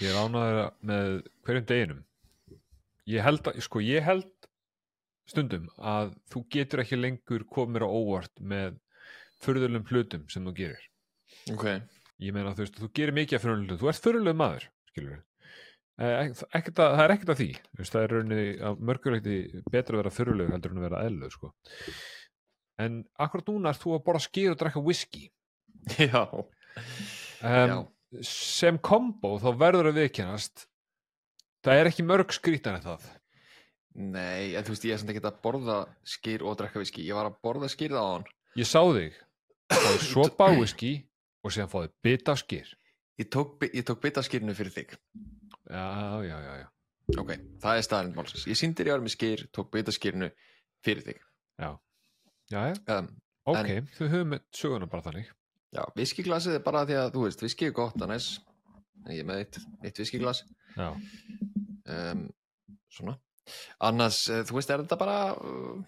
Ég er ánæður með hverjum deginum. Ég held, að, sko, ég held stundum að þú getur ekki lengur komir á óvart með förðulegum hlutum sem þú gerir. ok, Ég meina þú veist, þú gerir mikið af förðulegum hlutum. Þú ert förðulegum maður, skilur við. Ekkert að, það er ekkert að því. Veist, það er rauninni að mörguleiti betra að vera förðulegur heldur en að vera eðluleg, sko. En akkurat núna ert þú að borða skýr og drekka whisky. já, Um, já, sem kombo þá verður að viðkennast það er ekki mörg skrítan en það. Nei, en þú veist, ég er samt ekki að borða skýr og drekka viski, ég var að borða skýr á hann, ég sá þig fáið sopa whisky og síðan fáið bita skýr ég tók, tók bita skýrinu fyrir þig, já, já, já, já, ok, það er staðarinn málsins, ég síndir ég var með skýr, tók bita skýrinu fyrir þig, já, já, já. um, ok, þau höfum söguna bara þannig já, viskiglasið er bara því að, þú veist, viski er gott, annars, ég er með eitt, eitt viskiglas, já, um, svona. Annars, uh, þú veist, er þetta bara uh,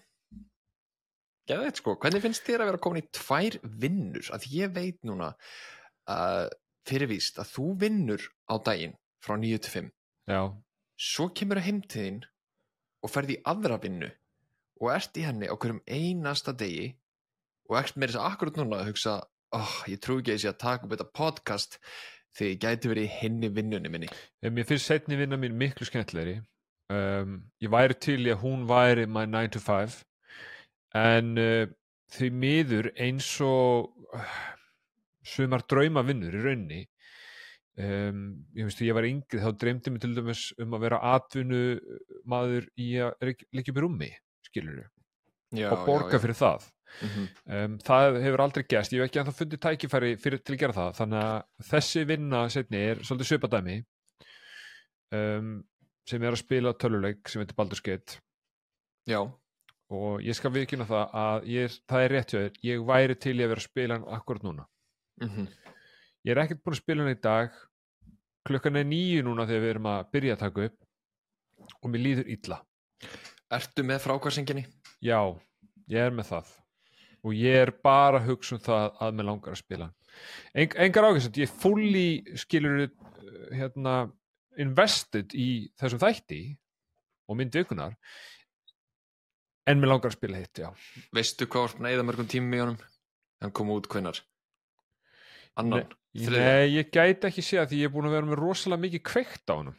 geðveitt sko, hvernig finnst þér að vera komin í tvær vinnur, að ég veit núna uh, fyrirvíst að þú vinnur á daginn frá 9 til 5, já, svo kemur að heimtíðin og ferði í aðra vinnu og ert í henni á hverjum einasta degi og ert með þess að akkurat núna að hugsa, oh, ég trú ekki að ég sé að taka upp þetta podcast þegar ég gæti verið í henni vinnunni minni. En mér finnst setni vinna mín miklu skemmtilegri. Um, ég væri til í að hún væri my 9 to 5 en uh, því miður eins og uh, sumar drauma vinnur í raunni um, ég veist ég var yngri þá dreymdi mig til dæmis um að vera atvinnu maður í að leggja upp í rúmi skilur já, og borga fyrir það. Mm -hmm. um, það hefur aldrei gæst, ég hef ekki ennþá fundið tækifæri fyrir til að gera það, þannig að þessi vinna setni er svolítið svipadæmi um, sem er að spila töluleik sem heitir Baldur's Gate. Já, og ég skal viðkynna það að ég, það er rétt þér, ég væri til í að vera að spila hann akkurat núna. Mm ég er ekkert búin að spila hann í dag. Klukkan er nýju núna þegar við erum að byrja að taka upp. Og mér líður illa Ertu með frákvarsenginni? Já, ég er með það og ég er bara að hugsa um það að mér langar að spila en, engar ákveðsand, ég er fulli skilur hérna invested í þessum þætti og myndi vikunar en mér langar að spila hitt, já Veistu hvað var eða mörgum tímum í honum? Hann kom út hvenar? Annan? Þriðja? Nei, ég gæti ekki sé því ég er búin að vera með rosalega mikið kveikt á honum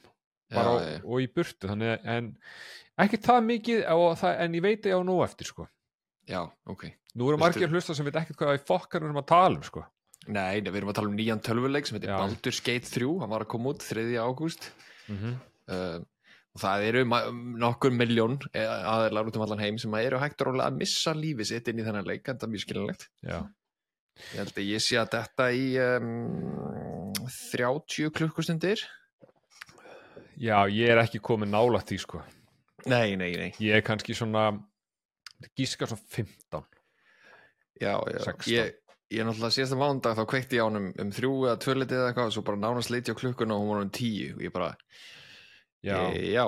já, já. og í burtu þannig, að- en ekki það mikið það, en ég veit að ég á nóg eftir sko. já, ok nú eru margir hlusta sem veit ekkert hvað í fokkanum erum að tala um sko. Nei, við erum að tala um nýjan tölvuleik sem heitir. Baldur's Gate 3 hann var að koma út 3. ágúst mm -hmm. uh, og það eru nokkur miljón aðeinar út um allan heim sem eru hægt rólega að missa lífi sitt inn í þennan leik en það er mjög skiljanlegt Já, ég held að ég sé að þetta í um, 30 klukkustundir Já, ég er ekki komið nálægt því sko. Nei, nei, nei. Ég er kannski svona gíska svona 15 já, já. 16. Ég, ég náttúrulega síðasta mándag þá kveikti ég á honum um þrjú eða tvölitið eða eitthvað og svo bara nánast leiti á klukkuna og hún var um tíu. Og ég bara, Já, e, já,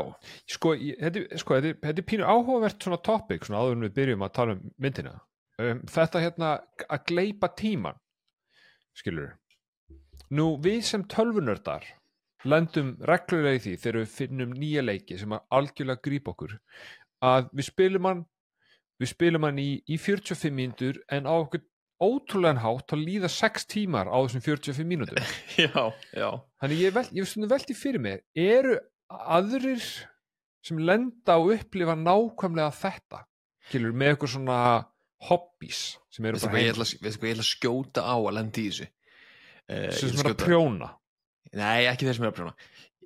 sko, ég, þetta, sko þetta, þetta er pínu áhugavert svona topic svona áður en við byrjum að tala um myndina. Um, Þetta hérna að gleipa tíman skilur Nú, við sem tölvunördar lendum reglulega í því þegar við finnum nýja leiki sem að algjörlega grípa okkur að við spilum hann við spilum hann í, í 45 mínútur en á okkur ótrúlegan hátt að líða 6 tímar á þessum 45 mínútur já, já. Þannig ég, vel, ég hef stundum velti fyrir mér eru aðrir sem lenda og upplifa nákvæmlega þetta? Skilur með eitthvað svona hobbies sem eru bara heim veistu hvað ég ætla að skjóta á að lenda í þessu? Uh, sem er að prjóna nei, ekki þeir sem eru að prjóna.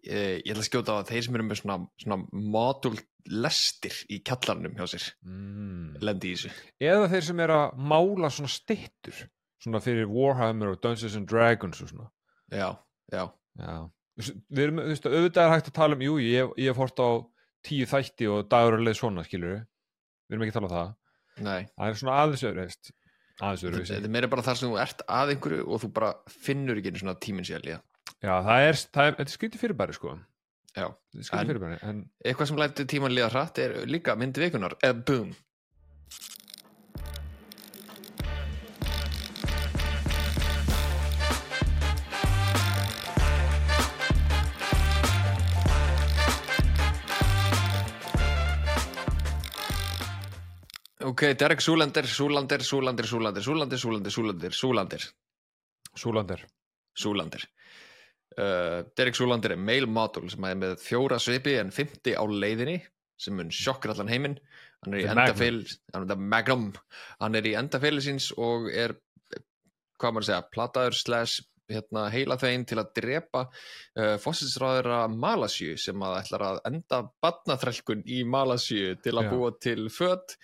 Uh, ég ætla að skjóta á að þeir sem eru með svona, svona modul lestir í kjallarnum hjá sér mm. lendi í þessu. Eða þeir sem eru að mála svona styttur svona fyrir Warhammer og Dungeons and Dragons og svona. Já, já, Já. við erum, þú veist, auðvitað er hægt að tala um jú, ég, ég hef hort á tíu þætti og dagur er leið svona, skilur við erum ekki að tala um það. Nei. Það er svona aðeins öðru veist aðeins öðru þetta er meira bara þar sem þú ert að einhverju og þú bara finnur ekki einu svona tíminn sér líða Já, það er, það er, þetta er skrítið fyrirbæri sko. Já. Þetta er skrítið fyrirbæri. En... Eitthvað sem lætið tíman liða hratt er líka myndi vikunar, eða boom. Ok, Derek Súlander, Súlander, Súlander, Súlander, Súlander, Súlander, Súlander, Súlander. Súlander. Súlander. Uh, Derek Súlander er model sem er með fjóra svipi en 50 á leiðinni sem mun sjokkar allan heiminn. Hann er í The enda Magnum. feil, hann er. Hann er í enda síns og er, hvað maður að segja, plataður slash hérna, heila þeim til að drepa uh, fósinsráðura Malasju sem að ætlar að enda batnaþrælkun í Malasju til að Já. búa til föt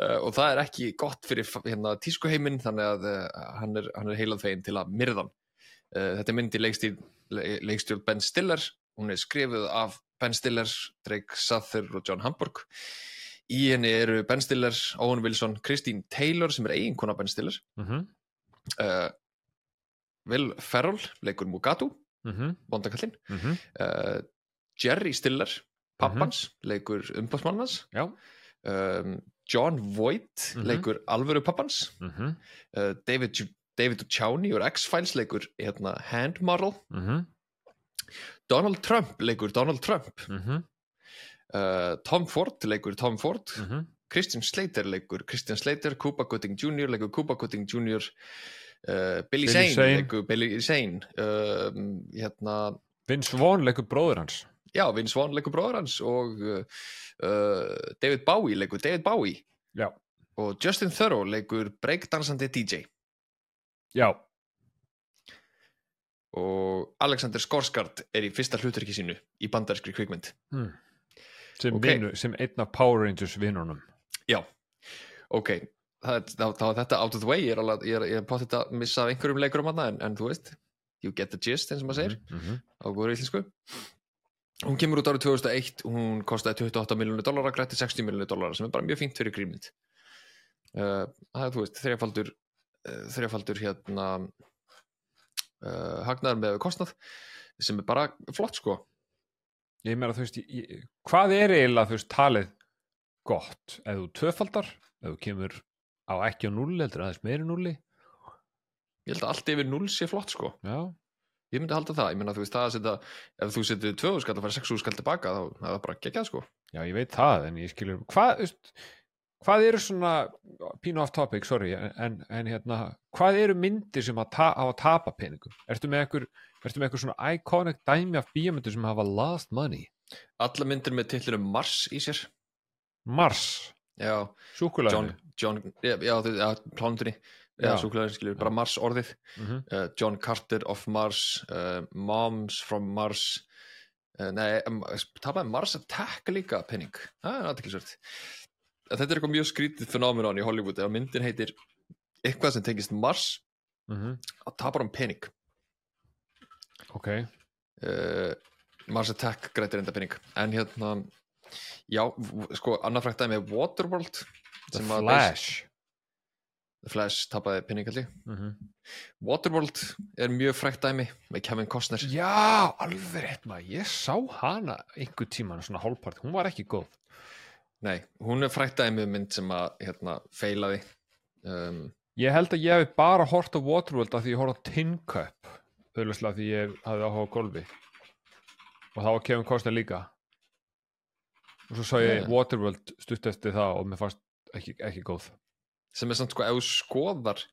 uh, og það er ekki gott fyrir hérna, tískuheiminn þannig að hann er, hann er heilað þeim til að myrðan. Þetta myndi leikstýr, le, leikstjórn Ben Stiller, hún er skrifuð af Ben Stiller, Drake Sather og John Hamburg. Í henni eru Ben Stiller, Owen Wilson, Christine Taylor sem er eiginkona Ben Stiller, mm -hmm. uh, Will Ferrell leikur Mugatu, Mm -hmm. bondakallinn, Mm -hmm. uh, Jerry Stiller, pappans, leikur umbásmannans, Já um, John Voight Mhm. leikur alvöru pappans, uh, David, David Duchovny úr X-Files leikur hérna, Hand Model, Mm -hmm. Donald Trump leikur Donald Trump, Mm -hmm. uh, Tom Ford leikur Tom Ford, Mm -hmm. Christian Slater leikur Christian Slater, Cuba Gooding Jr. leikur Cuba Gooding Jr. Uh, Billy, Billy Zane, Zane. leikur Billy Zane um, hérna, Vince Vaughn leikur bróður hans já, Vince Vaughn leikur bróður hans og uh, uh, David Bowie leikur David Bowie Já og Justin Thoreau leikur breakdansandi DJ Já. Og Alexander Skarsgård er í fyrsta hlutverki sínu í bandarskri kvikmynd. Mm. sem, Ok. okay. sem einn af Power Rangers vinnunum já, ok. Það, þá, þá er þetta out of the way. Ég er, alveg, ég er, ég er potið að missa einhverjum leikurum hana, en, en þú veist, you get the gist eins og maður segir, mm -hmm. á góður íslensku. Hún kemur út árið 2001 hún kostaði 28 miljónu dollara grætti 60 miljónu dollara sem er bara mjög fínt fyrir grímynd uh, það er þú veist þrjafaldur þrjafaldur hérna uh, hagnaður með kostnað sem er bara flott sko. Ég meina þú veist ég, hvað er eiginlega þú veist talið gott? Ef þú tvöfaldar ef þú kemur á ekki á nulli heldur aðeins meiri nulli ég held að allt yfir 0 sé flott sko. Já. Ég myndi halda það, ég meina þú veist það að setja ef þú setur 2 skall og fara 6 skall tilbaka þá þá er það bara geggjað sko. Já, ég veit það, en ég skilur hvað, þú veist, hvað eru svona pínu off topic, sorry en, en hérna, hvað eru myndir sem að hafa tapa peningum? Ertu með einhver, ertu með einhver svona iconic dæmi af bíómyndir sem hafa lost money? alla myndir með titlinum Mars í sér. Mars, já, súkulega John, John já, já, já plánundinni já, súkulega skilur, bara Mars orðið. Mm -hmm. uh, John Carter of Mars uh, Moms from Mars. Uh, nei, um, tapaði Mars Attack líka penning, það er aðteklisvert þetta er eitthvað mjög skrítið fenómenon í Hollywood ef myndin heitir eitthvað sem tengist Mars þá tapar hann penning ok. Uh, Mars Attack grætir enda penning en hérna já, sko, annað frækt dæmi er Waterworld The Flash. The Flash tapaði ég. Mm -hmm. Waterworld er mjög frækt dæmi með Kevin Costner. Já, alveg rétt maður, ég sá hana einhver tíman svona hálfpart, hún var ekki góð Nei, hún er frækt dæmi um mynd sem að hérna, feilaði. Um, Ég held að ég hef bara hort á Waterworld af því ég hort á Tin Cup auðvitað því ég hafði áhuga á golfi. Og var Kevin Costner líka. Og svo sá ég Já. Waterworld stutt eftir það og mér fannst ekki, ekki góð. Sem er samt sko, ef þú skoðar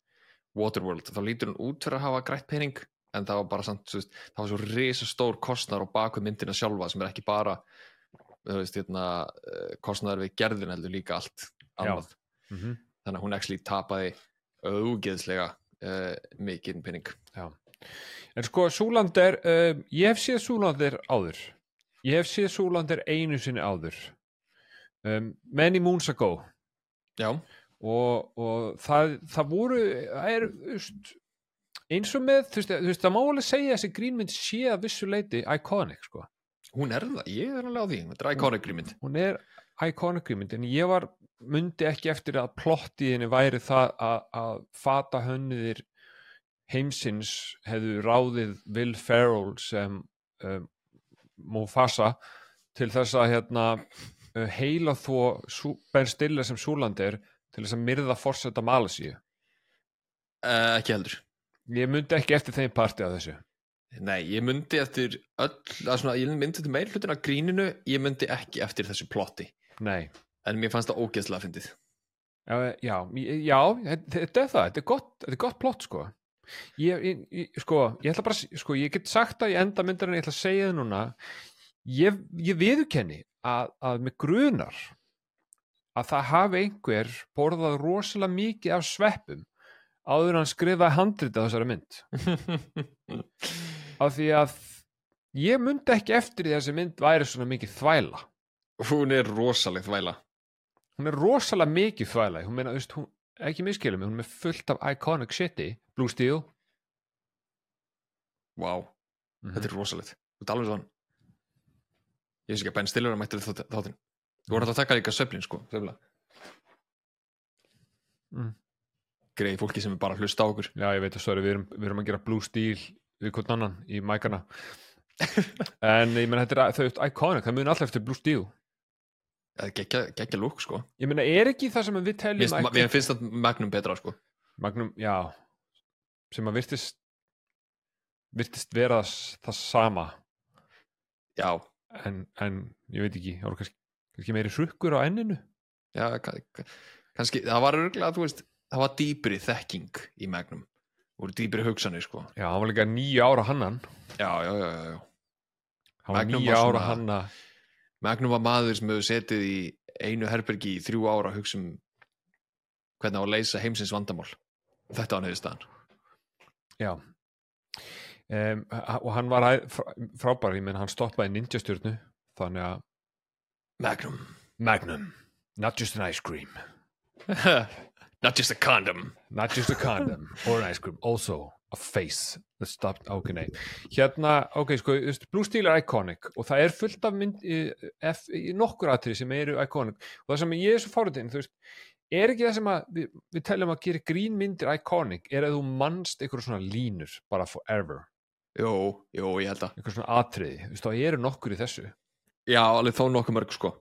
Waterworld, þá lítur hún út fyrir að hafa grætt pening, en það var bara samt, það var svo risa stór kostnar á baku myndina sjálfa sem er ekki bara þú veist, hérna, eh, kostnaður við gerðin heldur líka allt annað, mm -hmm. þannig að hún actually tapaði auðgeðslega uh, mikið pening. En sko, Súlander um, ég hef séð Súlander áður. Ég hef séð Súlander einu sinni áður. Um, Many Moons Ago. Já, og, og það, það voru það er, veist eins og með, þú veist það má alveg segja að þessi grínmynd sé að vissu leiti iconic, sko hún er það, ég er alveg á því þetta er iconic grímynd hún er iconic grínmynd en ég var, myndi ekki eftir að plottiðinni væri það að, að fata hönniðir heimsins hefðu ráðið Will Ferrell sem um, Mufasa til þess að hérna uh, heila þó Ben Stiller sem Súlander til þess að myrða forseta Malasíu. Uh, ekki heldur. Ég myndi ekki eftir þeim parti af þessu. Nei, ég myndi eftir öll, að svona, ég myndi eftir meir hlutin af gríninu, ég myndi ekki eftir þessu plotti, Nei. en mér fannst það ógeðslega fyndið. Já, já, ég- já þetta er það, þetta er gott, þetta er gott plott sko ég, ég, ég, sko, ég ætla bara að sko, ég get sagt að ég enda myndarinn ég ætla að segja það núna ég, viðurkenni að, að með grunar að það hafi einhver borðað rosalega mikið af sveppum áður en hann skrifaði handrita þessari mynd af því að ég myndi ekki eftir því að þessi mynd væri svona mikið þvæla. Hún er rosaleg þvæla. Hún er rosalega mikið þvæla. Hún meina, þú veist, hún, ekki miskilum hún er fullt af iconic shiti Blue Steel. Wow, þetta er rosalegt. Þú ert alveg svona ég veist ekki að Ben Stiller er mættur í þátt- þáttinn. Þú voru alltaf að taka líka söflin sko. Mm. greið fólki sem er bara að hlusta á okkur. Já ég veit að stóri, við erum, við erum að gera Blue Steel við hvern annan í mækana en ég meina þetta er þau iconic, það mun alltaf eftir Blue Steel. Það er geggja, geggja lúk sko. Ég meina er ekki það sem við teljum mér finnst það Magnum betra sko. Magnum, já. Sem að virtist virtist vera það sama. Já, en, en ég veit ekki, það voru kannski, kannski meiri hrukkur á enninu. Já ka- ka- kannski, það var örgulega þú veist, það var dýpri þekking í Magnum voru dýpri hugsanir sko. Já, hann var líka nýju ára hannan. Já, já, já, já, hann var Magnum nýju var ára svona- hanna. Magnum var maður sem hefur setið í einu herbergi í þrjú ára að hugsa um hvernig á að leysa heimsins vandamál. Þetta var niður staðan Já um, og hann var æ- frá- frábær, ég menn hann stoppaði ninja stjörnu þannig að Magnum Magnum, not just an ice cream not just a condom. Not just a condom or an ice cream, also a face that stopped, ok, nei. Hérna, ok, sko, Blue Steel er iconic og það er fullt af mynd í, F, í nokkur atrið sem eru iconic. Og það sem ég er svo fórhundin, þú veist er ekki það sem að við, við teljum að gera grínmyndir iconic, er að þú mannst einhverjum svona línur, bara forever. Jú, jú, ég held að. Einhver svona atriði, þú veist, það eru nokkur í þessu. Já, alveg þó nokkuð mörg sko.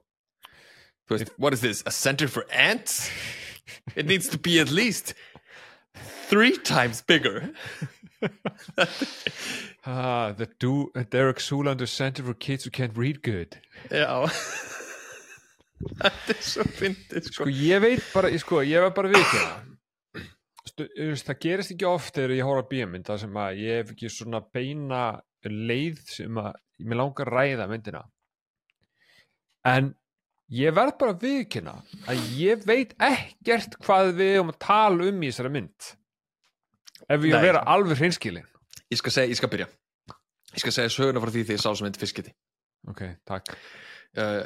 Þú veist, what is this, a center for ants it needs to be at least three times bigger. Ah, the do Derek Zoolander Center for Kids Who Can't Read Good. Já. Þetta er svo fyndið Sko. Sko ég veit bara, ég- sko, ég var bara við ekki það gerist ekki oft þegar ég horf að bíómynd það sem að ég hef ekki svona beina leið sem að mér langar að ræða myndina. En ég verð bara að viðkynna að ég veit ekkert hvað við erum að tala um í þessari mynd. Ef ég Nei. að vera alveg hreinskilin ég skal segja, ég skal byrja. Ég skal segja söguna frá því því ég sá sem mynd fiskiti ok, takk. Uh,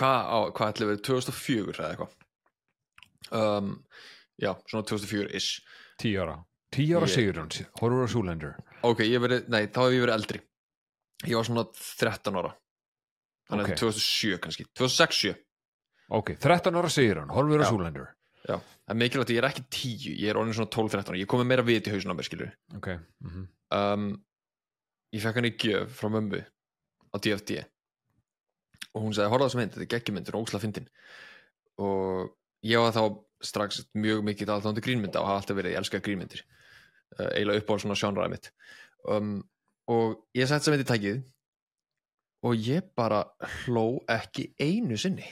hvað á, hvað ætli verið 2004 eða eitthvað? Um, já, svona 2004-ish tíu ára, tíu ára Ég- Sigurjón horfur á Zoolander. Ok, ég verið, nei, þá hef ég verið eldri. Ég var svona 13 ára þannig að 2007 kannski. 2006-7, ok, 13 ára Sigurjón, horfur á. Zoolander. Já, það er mikilvægt að ég er ekki 10 ég er orðin svona 12-13 ára, ég komið meira við í hausinn á mér skilur ok, mhm. Um, ég fekk hann í gjöf frá mömmu á DFD og hún sagði, horfa þess mynd, þetta er geggjumyndur og ósla fyndin. Og ég var þá strax mjög mikið aðþándu grínmynda og hafa alltaf verið, ég elska grínmyndir. Uh, eiginlega upp á svona sjónræði mitt. Um, og ég sett að mynd í tækið og ég bara hló ekki einu sinni.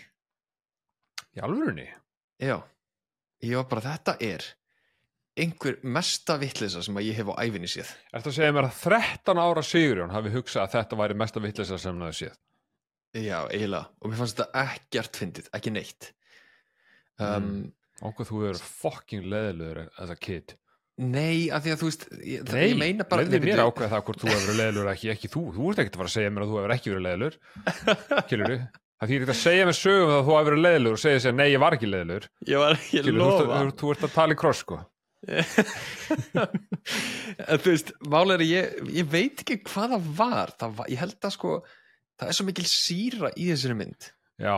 Í alvörunni? Já, ég var bara, þetta er einhver mesta vittlisa sem að ég hef á æfinni séð. Ertu að segja mér að 13 ára Sigurjón hafi hugsað að þetta væri mesta vitleysa sem hafi séð? Já, eiginlega, og mér fannst þetta ekkert fyndið, ekki neitt. Um, Óngur þú eru fucking leðilegur as a kid. Nei, af því að þú veist ég, Nei, ég meina bara leiði Nei, mér ákveða það hvort þú hefur verið leðilegur ekki, ekki þú. Þú ert ekkert að fara að segja mér að þú hefur ekki verið leðilegur. Kilur þú? Það þýr ekki að segja mér sögum að þú hefur verið leðilegur og segja sér nei, ég var ekki leðilegur. Ég var ekki að Kilur þú? lofa Þú, þú ert að tala í kross, sko. Þú veist, málega er ég ég veit ekki hvað það var, það var ég held að sko, það er svo mikil síra í þessari mynd Já,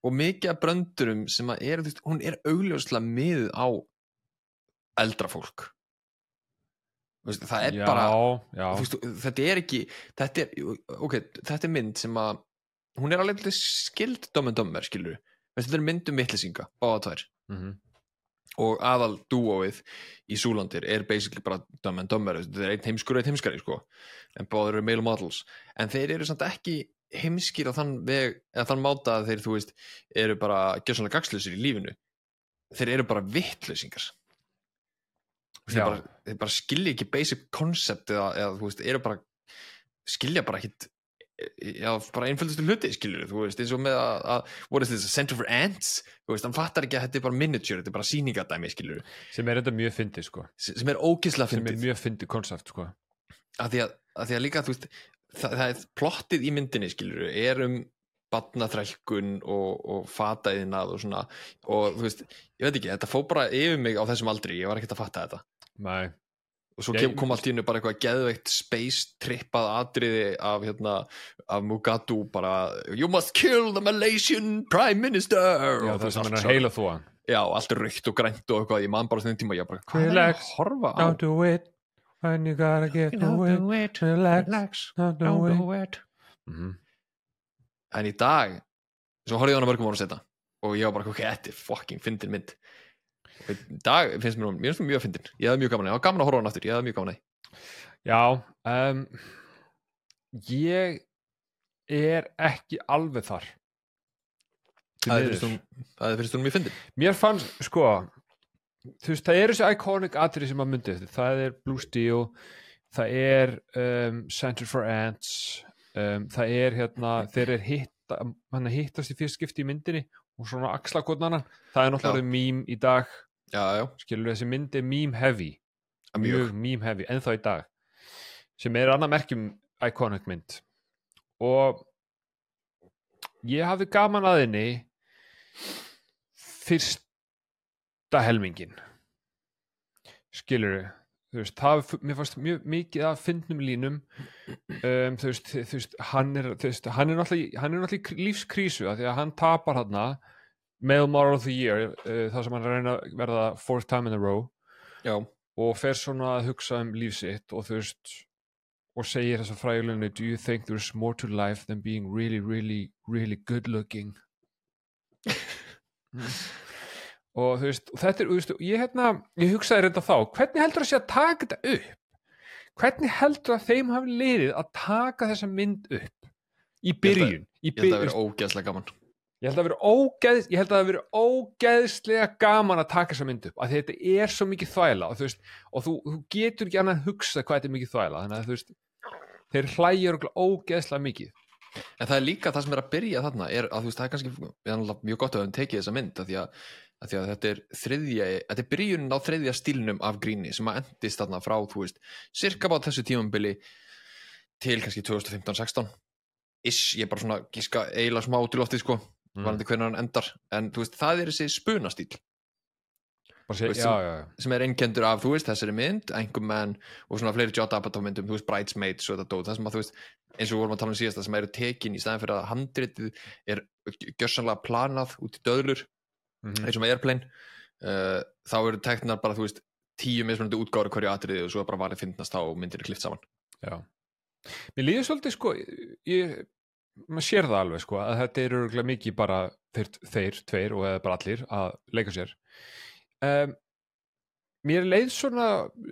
og mikið af bröndurum sem að er, þú veist, hún er augljóslega miðuð á eldra fólk. Veist, það er já, bara já. veist, þetta er ekki þetta er, ok, þetta er mynd sem að hún er alveg skild Dom and Dumber, skilur þetta er mynd um tvær. Mm og aðal dúóið í Súlandir er basically bara Dumb and Dumber þetta er einn heimskur og einn heimskari sko. En báður eru male models. En þeir eru samt ekki heimskir á þann veg eða þann máta að þeir, þú veist, eru bara gjössanlega gagslusir í lífinu. Þeir eru bara vittlausingar þeir bara, þeir bara skilja ekki basic concept eða, eða þú veist, eru bara skilja bara ekkit já, bara einföldustu hluti skilur þú veist, eins og með að, að what is this, a center for ants? Þú veist, hann fattar ekki að þetta er bara miniature, þetta er bara sýningadæmi skilur, sem er þetta mjög fyndið sko. Sem er ógislega sem er fyndið, mjög fyndið koncept sko. Að því að, að því að líka þú veist, það, það er plottið í myndinni skilur, er um batnaþrælkun og, og fataðinað og svona, og þú veist ég veit ekki, þetta fó bara yfir mig á þessum aldri. Ég var ekkert að fatta þetta. Nei. og svo Ég- kem, kom allt í hennu bara eitthvað geðveikt space trippað atriði af hérna, af Mugatu bara, you must kill the Malaysian prime minister. Já, og það sem er heila þú hann já, allt raukt og grænt og eitthvað, ég man bara þennan tíma, ég bara, hvað er að horfa á? Don't do it when you gotta get away it, Relax, don't do it. it. Mhm. En í dag, svo horfði ég á hana mörgum ára setna og ég var bara, ok, þetta er fucking fyndin mynd. Og í dag finnst mér hún, mér finnst mér mjög fyndin. Ég hefði mjög gaman, að- ég var gaman að horfa á hana aftur. Ég hefði mjög gaman að. Já, um, ég er ekki alveg þar. Það finnst hún, hún mjög fyndin. Mér fannst, sko þú veist, það eru þessi iconic atrið sem maður myndi eftir, það er Blue Steel það er um, Center for Ants um, það er hérna, þeir er er hittast í fyrst skipti í myndinni og svona axla hvort annan, það er náttúrulega mím í dag, já, já, skilur þessi mynd er mím heavy, mjög, mím heavy ennþá í dag, sem er annað merkjum iconic mynd. Og ég hafði gaman að henni fyrsta helmingin skilur þú veist, það, mér fannst mjög mikið af fyndnum línum. Um, þú, veist, þú veist, hann er þú veist, hann er náttúrulega, í- hann er náttúrulega í lífskrísu því að hann tapar hann male moral of the year uh, það sem hann að reyna að verða fourth time in a row. Já, og fer svona að hugsa um líf sitt og þú veist og segir þess að frægulegni do you think there's more to life than being really, really, really good looking? Mm. Og þú veist og þetta er, þú veist, ég hérna ég hugsaði reynda þá, hvernig heldur að sé að taka þetta upp? Hvernig heldur að þeim hafi liðið að taka þessa mynd upp í byrjun? Ég held að byrjun, vera ógeðslega gaman. Ég held að það veri ógeð, ég held að það veri ógeðslega gaman að taka þessa mynd upp að þetta er svo mikið þvæla og þú, veist, og þú, þú getur ekki annað að hugsa hvað þetta er mikið þvæla þannig að þú veist þeir hlægjur ógeðslega mikið. En það er líka það sem er að byrja þarna er að þú veist, það er kannski mjög gott að við höfum tekið þessa mynd af því að, að, því að þetta er þriðja þetta er byrjunin á þriðja stílnum af gríni sem að endist þarna frá, þú veist cirka bá þessu tímambili til kannski 2015-16 ish, ég er bara svona gíska eiginlega smá út í loftið sko, Mm. varandi hvernig hann endar. En þú veist, það er þessi spunastíl Bara sé, Veist, já, já, já. sem er einnkendur af, þú veist, þessari mynd Engum menn og svona fleiri Judd Apatow myndum þú veist, Bridesmaids og þetta dót, það sem að þú veist eins og við vorum að tala um síðast, það sem eru tekin í staðin fyrir að handritið er gjörsanlega planað út í döðlur Mhm. eins og með Airplane uh, þá eru teknar bara, þú veist tíu mismunandi útgáður hverju atriði og svo er bara varðið fyndnast á myndir klift saman já. Mér líður svolítið sko ég, maður sér það alveg sko að þetta eru mikið bara þeir, þeir tveir og eða bara allir að leika sér um, Mér leið svona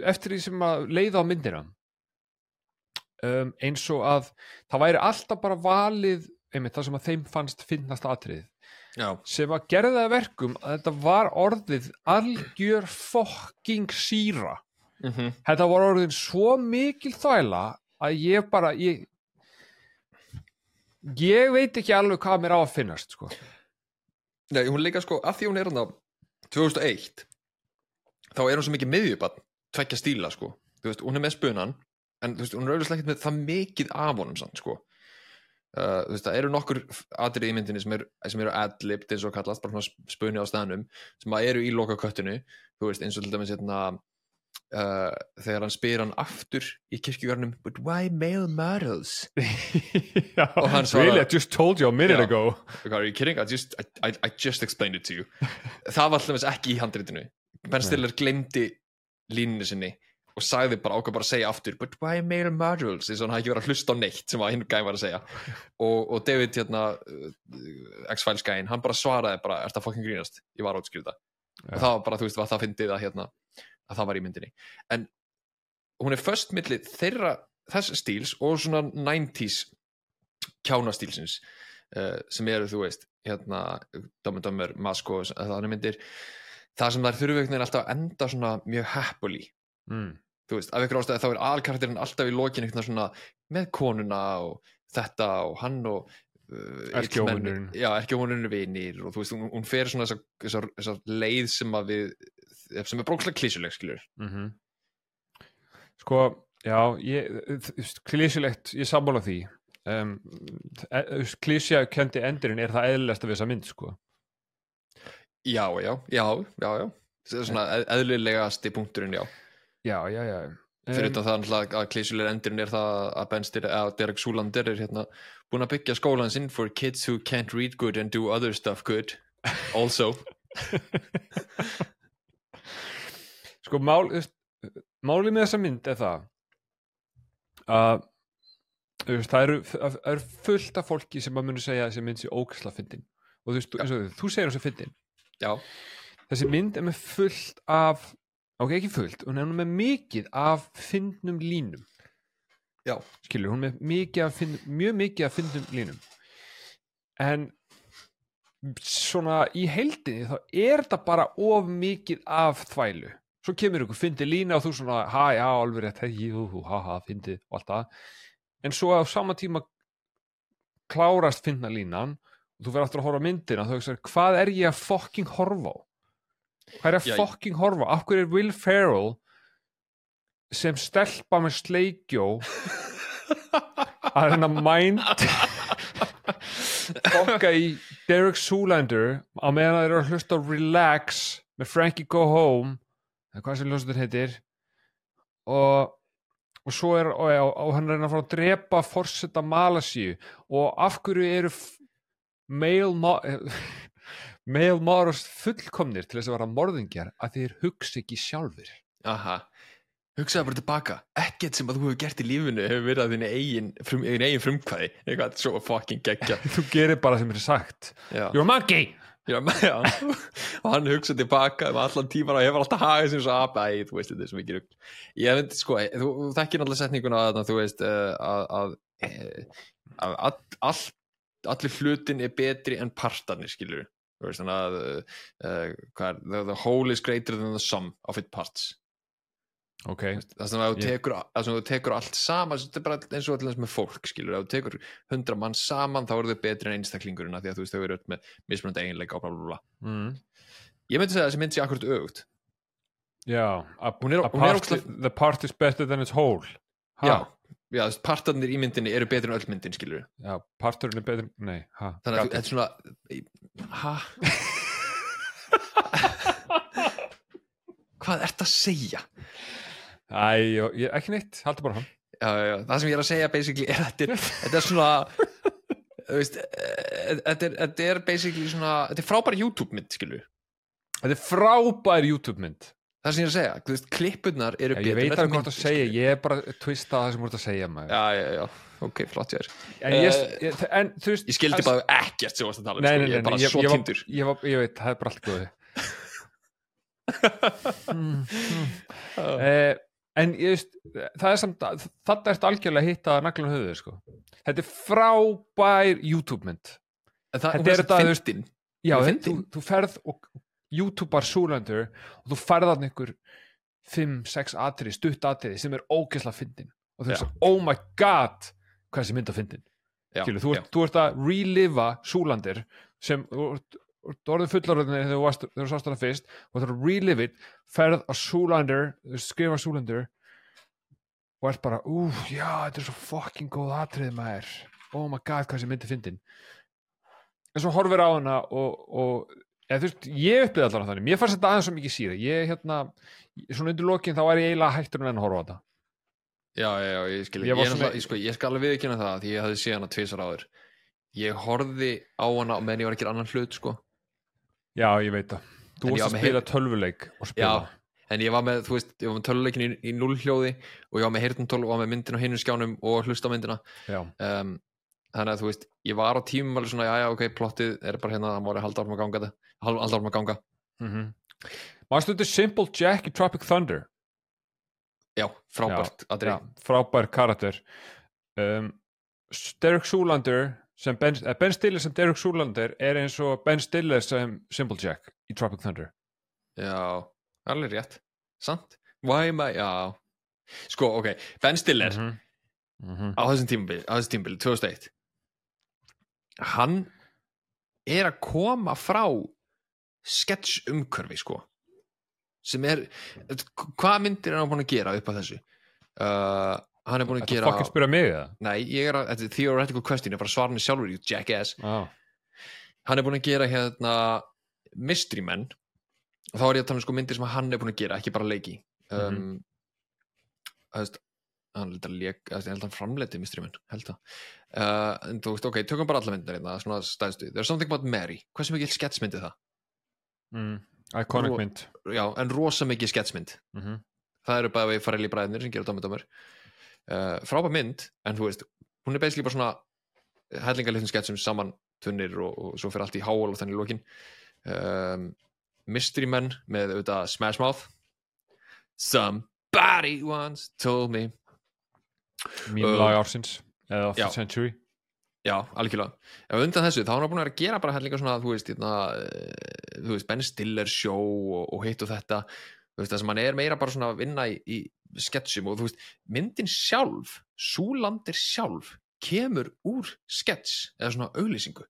eftir því sem að leiða á myndina um, eins og að það væri alltaf bara valið einmitt það sem að þeim fannst finnast atrið Já, sem að gerða það að verkum að þetta var orðið algjör fokking síra mm -hmm. þetta var orðin svo mikil þvæla að ég bara ég, ég veit ekki alveg hvað mér á að finnast sko. Nei, hún líka sko, af því hún er hann á 2001 þá er hún svo mikið miðjubann tvekja stíla sko, þú veist, hún er með spunan en þú veist, hún er auðvitað ekkert með það mikið af honum sann sko uh, þú veist, það eru nokkur atrið í myndinni sem, er, sem eru ad-libbed eins og kallast bara spunni á staðnum sem eru í loka köttinu þú veist, eins og til dæmis hérna uh, þegar hann spyr hann aftur í kirkjugarnum but why male models? Já, Og hann svarar- really, I just told you a minute Já. ago. Are you kidding? I just, I, I, just explained it to you. Það var alltaf ekki í handritinu. Ben. Stiller glemdi líninu sinni og sagði bara ákvað bara að segja aftur but why male models eins og hann hafði ekki verið að hlusta á neitt sem að hinn gæm var að segja. Og, og David hérna uh, X-Files gæin, hann bara svaraði bara er það fucking grínast, ég var átskrifta og Já. það var bara, þú veist, það fyndið að hérna að það var í myndinni. En hún er först milli þeirra þess stíls og svona 90s kjánastílsins uh, sem eru, þú veist hérna, Dömmur Dömmur, Mask og þannig myndir. Það sem þær veginn alltaf að enda svona mjög happily. Mm. Þú veist, af ykkur ástæði þá er alkarakterinn alltaf í lokin eitthvað svona með konuna og þetta og hann og uh, Erkióvinurinn. illmenn- já, erkjómunurinn vinir og þú veist, hún, hún fer svona þessa, þessa, þessa leið sem að við sem er brókslega klísuleg skilur Mm Sko, já, ég, klísilegt, ég sammála því. Um, klísja kendi endurinn er það eðlilegast af þessa mynd, sko. já, já, já, já, já svona eð- eðlilegasti punkturinn, já Já, já, já. fyrir Um, utan það að klísulegur endurinn er það að Ben Stiller, að Derek Súlander er hérna búin að byggja skólan sinn for kids who can't read good and do other stuff good also. Sko, mál, þú málið með þessa mynd er það að þú það eru, það eru fullt af fólki sem að muni segja að þessi mynd sé ókvæsla fyndin. Og þú og þú segir þessu fyndin. Þessi mynd er með fullt af ok, ekki fullt, hún er með mikið af fyndnum línum. Já, skilur, hún er með mikið af fyndum, mjög mikið af fyndum línum. En svona í heildinni þá er þetta bara of mikið af þvælu. Svo kemur ykkur fyndi lína og þú svona ha, já, alveg rétt, hei, jú, hú, ha, ha, fyndi og allt það, en svo á sama tíma klárast fyndna línan og þú verður aftur að horfa myndina og þú veist, hvað er ég að fucking horfa á hvað er ég Já, að fucking horfa? Af hverju er Will Ferrell sem stelpa með sleikjó að reyna mind fokka í Derek Zoolander á meðan það eru að hlusta á Relax með Frankie Go Home eða hvað sem hljómsveitin heitir. Og og svo er og, og, og hann reyna að fara að drepa forseta Malasíu. Og af hverju eru male male models fullkomnir til þess að vera morðingjar að þeir hugsa ekki sjálfur aha. Hugsaðu bara tilbaka, ekkert sem að þú hefur gert í lífinu hefur verið að þín eigin, frum, eigin frumkvæði, eitthvað svo fucking geggja þú gerir bara sem er sagt. Já, you're a monkey! Já, já. og hann hugsaðu tilbaka um allan tíman og hefur alltaf hagað sem svo að, æ, þú veist, þetta er svo mikið rugl. Ég veit, sko, þú, þú þekkir náttúrulega setninguna að, þú veist, uh, að, að, eh, að all, all, allir hlutin er betri en partarnir, skilur að uh, hvað er, the, the whole is greater than the sum of its parts. Ok, það sem að þú tekur, að þú tekur allt saman þetta er bara eins og allir með fólk skilur ef þú tekur hundra mann saman þá eru þau betri en einstaklingurinn af því að þú veist þau eru öll með mismunandi eiginleika og bla bla bla. Mm. ég myndi segja að þessi mynd sé akkurat öfugt. Já ógeðslega- the part is better than its whole. Ha, já, já partarnir í myndinni eru betri en öll myndin skilur já, parturinn er betur nei, ha, þannig að þetta er svona ha? Hvað ert að segja? Æ, ég, ekki neitt, haldur bara hann já, já, það sem ég er að segja basically er að þetta er, þetta er svona þetta er, þetta er basically svona, þetta er frábær YouTube mynd skilur Þetta er frábær YouTube mynd það sem ég er að segja, þú veist, klippurnar eru já, Ég betri veit alveg hvað það myndin, segja skilurðu. Ég er bara að twista það sem þú ert að segja maður já, já, já, ok, flott ég er En, ég, Eh, ég, en þú veist ég skildi bara ekkert sem þú varst að tala um, Nei, sko. nei, nei, ég er bara nei, ég, svo ég, var, tindur ég, var, ég veit, það er bara allt góði mm, mm. Eh, En ég veist Það er samt, þetta ert algjörlega að hitta naglan höfuð sko. Þetta er frábær YouTube mynd En það, Þetta er þetta, þú veist- Já, Hún er þú, fyndin. þú ferð og YouTubear Zoolander og þú hann ykkur 5-6 atriði, stutt atriði sem er ógeðslega fyndin. Og þú veist, oh my god hvað þessi mynd að fyndin? Skilu, þú, ert, þú ert að reliva Zoolander sem þú orðið fullorðinni þegar þú sást hana fyrst og þú ert að relive it ferð á Zoolander, skrifa Zoolander og ert bara ú, já, þetta er svo fucking góð atrið maður. Oh my god, hvað þessi mynd er fyndin. En svo horfir á hana og, og eða, veist, ég upplýði allan þannig. Mér fannst þetta aðeins svo mikið síra ég, hérna, svona undir lokin þá er ég eiginlega hættur en að horfa á þetta. Já, já, já, ég skil. Ég ég, ég, svona- ég, sko, ég skal alveg viðkynna það því ég hafði séð hana tvisar áður. Ég horfði á hana meðan ég var ekki annan hlut sko. já, ég veit það. Þú varst að spila tölvuleik og spila. Já, en ég var með, þú veist, ég var með töluleikin í, í nullhljóði og ég var með heyrnumtól og var með myndin á hinu skjánum og hlusta á myndina. Um, þannig að þú veist, ég var á tímum alveg svona, já, já, ok, plottið er bara hérna það má halda árum að ganga þetta, halda árum að ganga Mm -hmm. Mástu þetta Simple Jack í Tropic Thunder já, frábært, aðri Já, frábær karakter um, Derek Zoolander sem Ben, eh, ben Stiller sem Derek Zoolander er eins og Ben Stiller sem Simple Jack í Tropic Thunder Já, alveg rétt Sant? Why am I, já Sko, ok, Ben Stiller. Mhm. á þessum tímabili, á þessum tímabili 2001 hann er að koma frá sketch umhverfi sko sem er hvað myndir er hann búin að gera upp á þessu uh, hann er búin að Þetta gera fucking spyrja mig eða? nei, ég er að, þetta er theoretical question ég er bara að svara henni sjálfur í jackass Já. hann er búin að gera hérna mystery men og þá er ég að tala um sko myndir sem hann er búin að gera ekki bara leiki um, mm -hmm. veist, hann held að leik ég held að hann framleiti mystery men held að uh, en þú veist, ok, tökum bara alla myndir hérna, svona stæðstu, there's something about Mary. Hversu mikið sketsmyndi það? Mm. Iconic Ro- mynd. Já, en rosa mikið sketsmynd. Mm -hmm. það eru bara við farið í bræðinir sem gera dómið uh, frábær mynd en þú veist, hún er basically bara svona hellingarlitin sketsum saman tunnir og, og svo fyrir allt í háal og þannig í lokin. Um, Mystery Men með auðvitað Smash Mouth. Somebody once told me Mín Uh, lag ársins eða of the century Já, algjörlega. Ef undan þessu, þá er hann búin að vera að gera bara hellinga svona, þú veist, hérna, eh, þú veist, Ben Stiller show og, og hitt og þetta, þú veist, það sem hann er meira bara svona að vinna í, í sketsum og þú veist, myndin sjálf, Súlandir sjálf, kemur úr skets eða svona auglýsingu.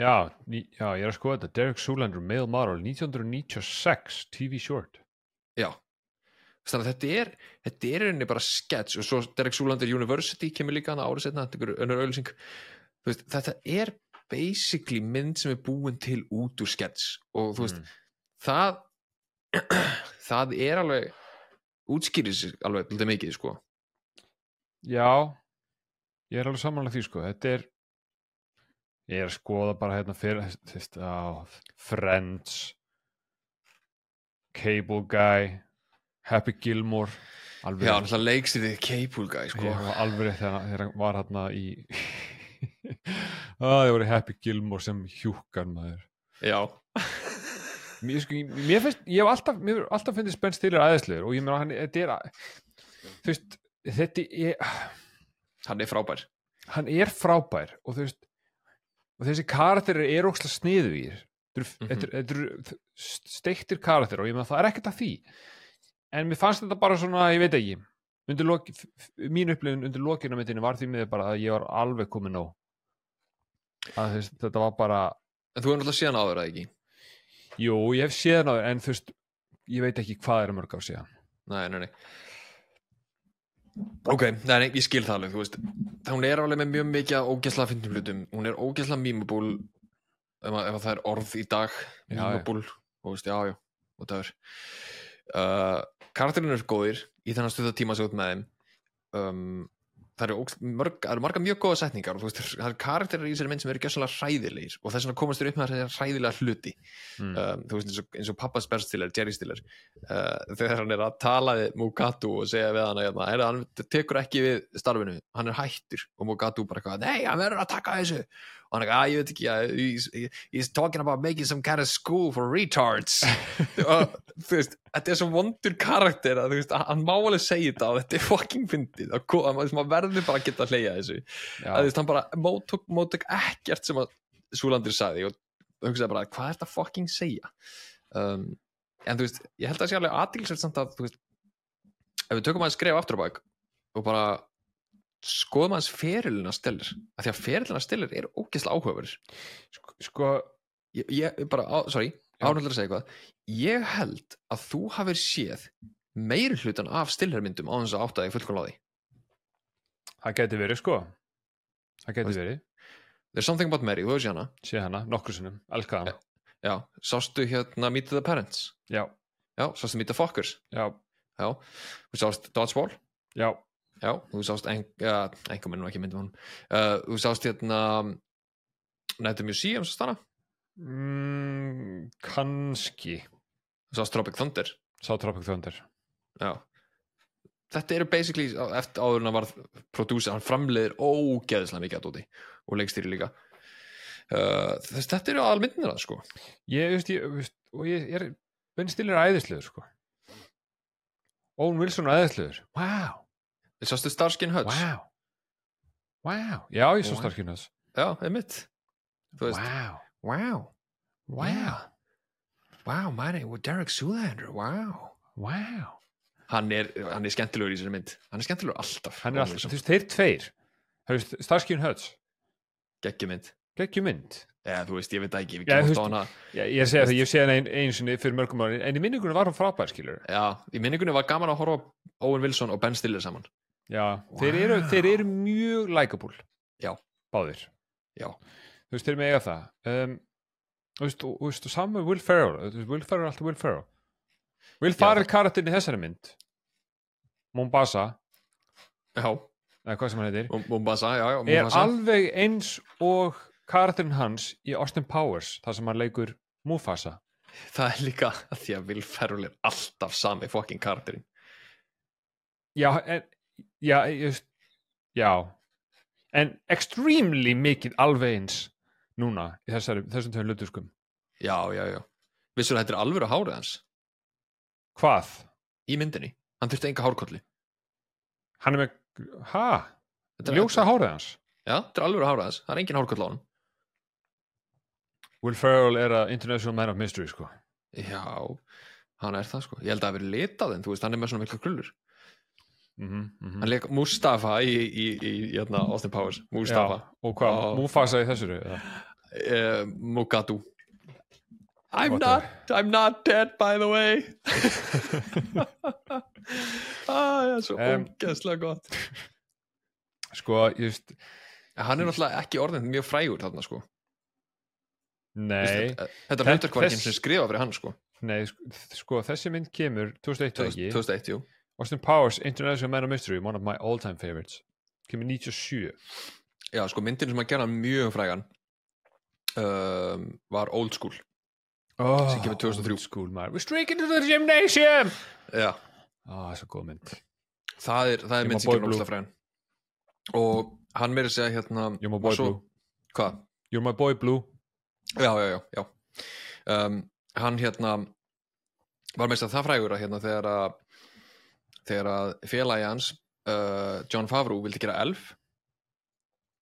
Já, ný, já, ég er að skoða þetta Derek Zoolander, male model 1996, TV short Já. Þannig að þetta er, þetta er rauninni bara skets og svo Derek Súlandir University kemur líka hann árið setna, er veist, þetta er basically mynd sem er búin til út úr skets og þú veist, mm. það það er alveg útskýrir sig alveg lítið mikið sko. Já, ég er alveg samanlega því sko. Þetta er ég er að skoða bara hérna fyrir Friends Cable Guy Happy Gilmore alveg já, náttúrulega leikst þið Cable Guy sko. Var alveg þegar hann var hérna í að ég voru Happy Gilmore sem maður. Já, mér, sko, mér finnst, ég hef alltaf mér hefur alltaf finnst Ben Stiller aðeinslegur og ég meina hann, þetta er þú veist, þetta er hann er frábær. hann er frábær og þú veist og þessi karakterir er þér Mhm. þetta eru- þetta eru steiktir karakterir og ég meina það er ekkert að því en mér fannst þetta bara svona, ég veit ekki loki, mín upplifun undir lokinu myndinu var því miður bara að ég var alveg komin nóg. Að þess, þetta var bara en þú hefur náttúrulega síðan áður að ekki? Jú, ég hef séð náður en þú veist, ég veit ekki hvað er mörg á síðan. Nei, nei, nei. Ok, nei, nei, ég skil það alveg þú veist, hún er alveg með mjög mikið af ógeðslega fyndum hlutum, hún er ógeðslega mýmubúl ef, að- ef að það er orð í dag mýmubúl, og veist, já, já og það er uh, karakterinn er góðir í þennan stuða tíma sem þú ert með þeim. Um, það eru, mörg, eru marga mjög góða setningar og veist, það eru karakterir í þessari mynd sem eru gjössalega hræðilegir og þess vegna komast þér upp með þessari hræðilega hluti. Mm. um, þú veist eins og, eins og pappas berstiller, Jerry Stiller uh, þegar hann er að tala við Mugatu og segja við hann að hérna, hann tekur ekki við starfinu, hann er hættur. Og Mugatu bara eitthvað, nei, hann verður að taka þessu og hann er að ég veit ekki yeah, he's, talking about making some kind of school for retards. Og þú veist, þetta er svo vondur karakter að þú veist, hann má alveg segja þetta og þetta er fucking fyndið. Maður verður bara að geta að hleyja þessu. Að þú veist, hann bara mótök, mótök ekkert sem að Súlandir sagði og hugsaði bara, hvað er þetta fucking segja? Um, en þú veist ég held að það sé alveg aðtilsvægt samt að þú veist, ef við tökum að skrifa aftur á bak og bara skoðum aðeins ferilina stillir af því að ferilina stillir er ógeðslega áhugaverð sko, sko ég, ég bara, á, sorry, ánæglega að segja eitthvað. Ég held að þú hafir séð meiri hlutan af stillermyndum á þess að átta þig fullkomlega á því. Það geti verið sko. Það Veist- verið, There's something about Mary, þú hefur séð hana? Sé hana, nokkur sinnum elska hana, já, sástu hérna Meet the Parents? Já, Já, sástu Meet the Fockers? Já, Já, þú sást Dodgeball? Já Já, þú sást en, engum er nú ekki myndum hann uh, Þú sást hérna Night of Museum, sást hana? Mm, kannski. Þú sást Tropic Thunder? Sá Tropic Thunder. Já. Þetta eru basically, eftir áður en hann varð prodúsir, hann framleiðir ógeðslega mikið að dóti og leikstýri líka. Uh, þess, Þetta eru aðal myndinir að sko. Ég veist, ég, veist og ég, ég er Ben Stiller er æðislegur sko. Owen Wilson er æðislegur. Wow, sástu Starskin Hutch? Wow wow, já ég svo Wow. starkinn hans Já, einmitt. Þú veist, wow, wow wow wow, my name was Derek Zoolander wow wow hann er, hann er skemmtilegur í þessari mynd. Hann er skemmtilegur alltaf. Hann er alltaf, þú veist, þeir tveir. Þú veist, Hutch. Geggjumynd geggjum mynd. Eða þú veist, ég veit það ekki, Já, kemum þú á hana. Já, ég sé það, ég sé ein, einu sinni fyrir mörgum ári en í minningunum var hann frábær, skilur já, í minningunni var gaman að horfa á Owen Wilson og Ben Stiller saman Já, þeir, eru, Wow. þeir eru mjög likeable. Já. Báðir. Já, Þú veist, þeir eru með eiga það. Um, Þú veist, og, og, veist, og saman með Will Ferrell. Þú veist, Will Ferrell er alltaf Will Ferrell. Will Ferrell karakterin í þessari mynd. Mombasa. Já, eða hvað sem hann heitir. Og Mombasa já, já, er Mombasa. alveg eins og karakterin hans í Austin Powers þar sem hann leikur Mufasa. Það er líka að því að Will Ferrell er alltaf sami fucking karakterinn. Já, en já, veist já. En extremely mikið alveg eins núna í þessari, þessum tveim lutuskum já, já, já, vissur þetta er alvöru hárið hans? Hvað? í myndinni, hann þurfti enga hárkolli. Hann er með, er- Ljósa hárið hans? Já, þetta er alvöru hárið hans, það er engin hárkoll á hann Will Ferrell er að International Man of Mystery sko. Já, hann er það sko. Ég held að það verið litað en þú veist, hann er með svona mikla krullur mm -hmm, hann leik Mustafa í, í, í, í hérna, Austin Powers. Mustafa, Og hvað, Já. Mufasa í þessuru? uh, Mugatu I'm not, I'm not dead by the way. Ah, já, svo Em, ógeðslega gott. Sko, En hann er náttúrulega ekki orðin mjög frægur þarna sko. Nei, Þetta, þetta þess- eins og skrifa fyrir hann sko. Nei, sko, sko þessi mynd kemur 2001 og ekki? 2001, jú Austin Powers, International Man of Mystery one of my all time favorites kemur 97 Já, sko myndin sem að gera mjög frægan um, var Old School oh, Sem kemur 2003. School, man. We're streaking to the gymnasium Já, ah, það er svo góð mynd það er, það er mynd sem blue. náttúrulega frægan Og hann meiri segja hérna You're my boy svo- blue Hvað? You're my boy blue Já, já, já, já. Um, Hann hérna var þess að það frægur að hérna þegar að þegar að félagi hans uh, John Favreau vildi gera elf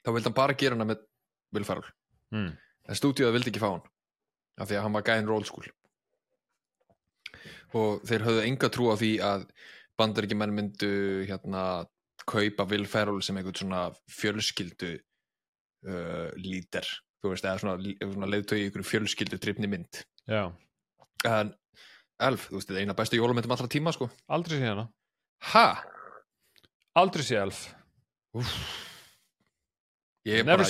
þá vildi hann bara gera hana með Will Ferrell. Mm. en stúdíóða vildi ekki fá hann af því að hann var gæðin roll school og þeir höfðu enga trú á því að bandaríkjumenn myndu hérna kaupa Will Ferrell sem einhvern svona fjölskyldu uh, líder. Þú veist, eða svona, svona leiðtögi ykkur fjölskyldu trippni mynd. Já, en Elf, þú veist, er eina bestu jólumyndum allra tíma sko. Aldrei sé hana ha? Aldrei sé elf. Ég er Never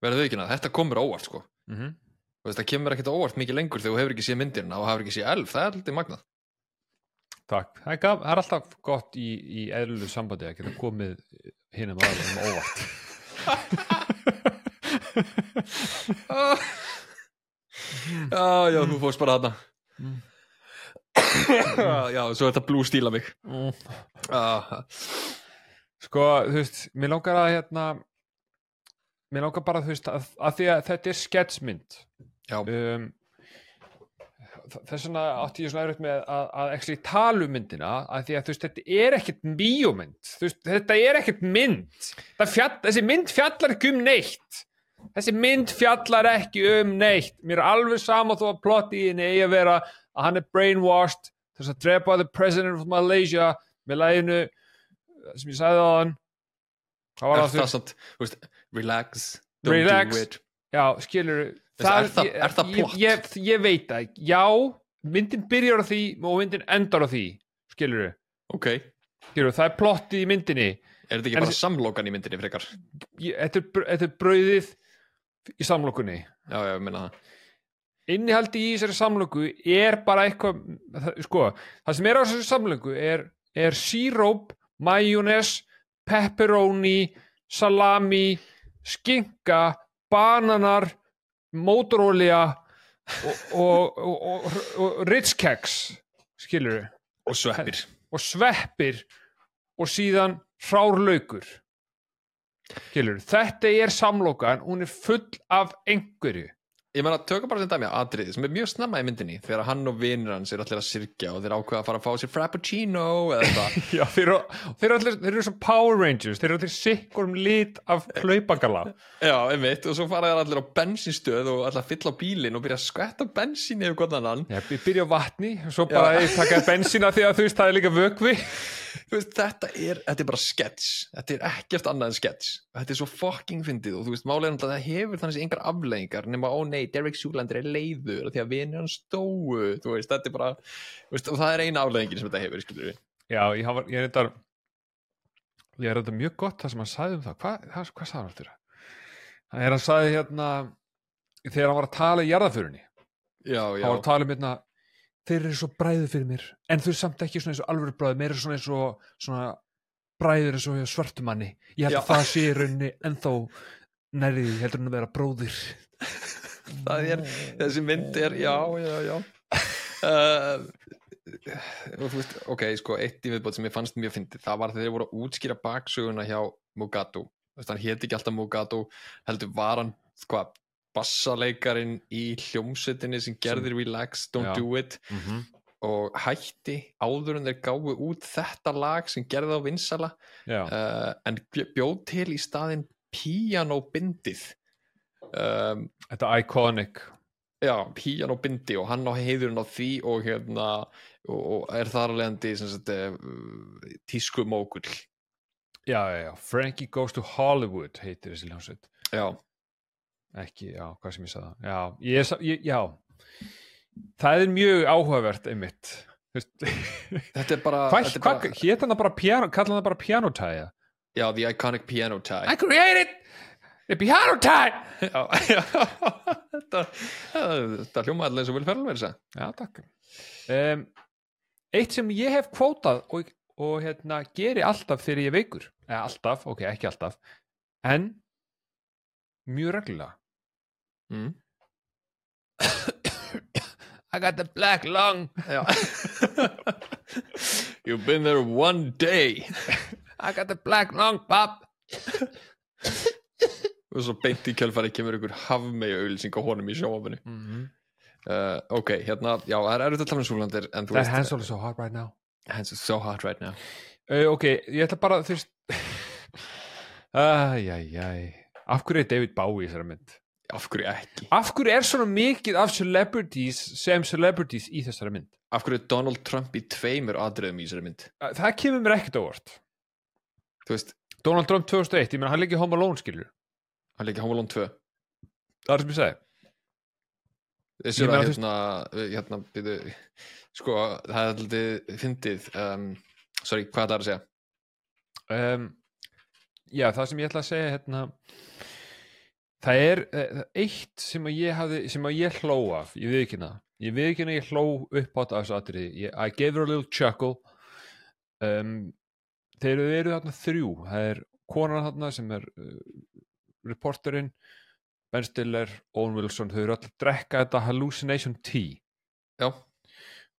bara, þau ekki að þetta komur óvart sko. Mm -hmm. það kemur ekkert óvart mikið lengur þegar þú hefur ekki séð myndina og hefur ekki séð Elf, það er alltaf magnað. Takk, það er, gaf, það er alltaf gott í, í eðlulegu sambandi að geta komið hinum aðeins um óvart. Já, já, þú fórst bara þarna. Mm. Já, svo þetta blú stíla mig. Mm. ah, Sko, þú veist, mér langar að hérna mér langar bara, þú veist, að, að því að þetta er sketsmynd. Já, um, þess vegna átti ég svona erfitt með að, að actually tala um myndina að því að þú veist, þetta er ekkert bíómynd. Þú veist, þetta er ekkert mynd. Fjall, þessi mynd fjallar ekki um neitt. Þessi mynd fjallar ekki um neitt. Mér er alveg sama þó að plotti í henni eigi að vera að hann er brainwashed þess að drepa the president of Malaysia með læginu sem ég sagði á hann það var það veist, relax don't Relax. do it. Já, skilur Veist, er er það plott? Ég, ég, ég veit það já myndin byrjar á því og myndin endar á því skilur Ok, skilur, það er plottið í myndinni. Er þetta ekki En bara samlokan í myndinni frekar? þetta er brauðið í samlokunni. Já, já, ég minna það innihaldi í þessari samloku er bara eitthvað sko, það sem er á þessari samloku er, er síróp, majónes pepperoni salami, skinka bananar mótorolja og, og, og, og, ritskeks skilur Og sveppir. Og sveppir og síðan hrárlaukur skilur, þetta er samlokan hún er full af einhverju ég meina, tökum bara sem dæmi atriði sem er mjög snemma í myndinni þegar hann og vinur hans er allir að syrkja og þeir ákveða að fara að fá sér frappuccino eða eitthvað Já, þeir eru, þeir eru allir, þeir eru svo Power Rangers, þeir eru allir sikkur um lit af hlaupagala. Já, einmitt, og svo fara þeir allir á bensinstöð og allir að fylla á bílinn og byrja að skvetta bensin yfir gott annan Já, byrja á vatni, og svo bara taka bensína því að þú veist, það er líka vökvi. Veist, þetta er, þetta er bara skets þetta er ekkert annað en skets þetta er svo fucking fyndið og þú veist, málega er það hefur þannig engar afleggingar nema, ó nei, Derek Sjúlandir er leiður því að vinir hann stóu, veist, þetta er bara veist, og það er eina afleggingin sem þetta hefur, skilur við Já, ég, er þetta ég er þetta mjög gott það sem hann sagði um það. Hvað, hvað, hvað sagði hann aftur það er hann sagði hérna þegar hann var að tala í jarðaförunni Já, hann já, var að tala um hérna þeir eru svo bræðu fyrir mér. En þau eru samt ekki svona eins og alvöru bræðu meira svona eins og svona bræður eins og hjá svörtumanni ég held Já. að það sé í rauninni ennþá nærði því heldur hann að vera bróðir. Það er þessi mynd er, já, já, já. Uh, veist, ok, sko, eitt í viðbót sem ég fannst mjög fyndið, það var þegar þeir voru að útskýra baksöguna hjá Mugato. Veist, hann héti ekki alltaf Mugato heldur var hann, hvað bassaleikarin í hljómsveitinni sem gerði Relax, Don't Já. Do It. Mm -hmm. og hætti áður en þeir gáfu út þetta lag sem gerði á vinsala uh, en bjó- bjóð til í staðinn pianobindið um, þetta er iconic. Já, pianobindi og hann á heiðurinn á því og hérna og, og er þar að leiðandi sem sagt, uh, tísku mókull já, já, já, Frankie Goes to Hollywood heitir þessi hljómsveit. Já, ekki, já, hvað sem ég sagði. Já, ég, ég, já. Það er mjög áhugavert einmitt. Þetta er bara, er hétt hann bara piano, kallan það bara piano tie? Já, the iconic piano tie. I created the piano tie! Já, þetta þetta hljóma allir eins og vil ferðal verið já, takk. Um, eitt sem ég hef kvótað og, og hérna, geri alltaf þegar ég veikur. Eða alltaf, ok, ekki alltaf. En mjög reglulega mm. I got the black lung. You've been there one day. I got the black lung, pop. Og svo beint í kjölfari kemur ykkur hafmeyja auðlýsing á honum í sjóafinu mm -hmm. uh, ok, hérna, já, það er erfitt að tala um en þú veist, hand's all so hot right now. Are so hot right now. Uh, ok, ég ætla bara þú veist æjæjæj af hverju er David Bowie í þessari mynd af hverju ekki, af hverju er svona mikið af celebrities sem celebrities í þessari mynd? Af hverju er Donald Trump í tveimur atriðum í þessari mynd? Það kemur mér ekkert veist, Donald Trump 2001, ég menn hann leikir Home Alone skilur hann leikir Home Alone 2 það er sem ég segi þessu er að hérna, hérna byrju, sko, það er alltaf fyndið um, sorry, hvað er það að segja? Um, já, það sem ég ætla að segja hérna það er uh, eitt sem að ég hafði, sem að ég hló af ég við ekki það, ég við ekki ég hló upp af þessu atriði, I gave her a little chuckle. Um, þeir eru þarna þrjú. Það er konan þarna sem er uh, reporterinn Ben Stiller, Owen Wilson. Þau eru allir að drekka þetta hallucination tea. Já,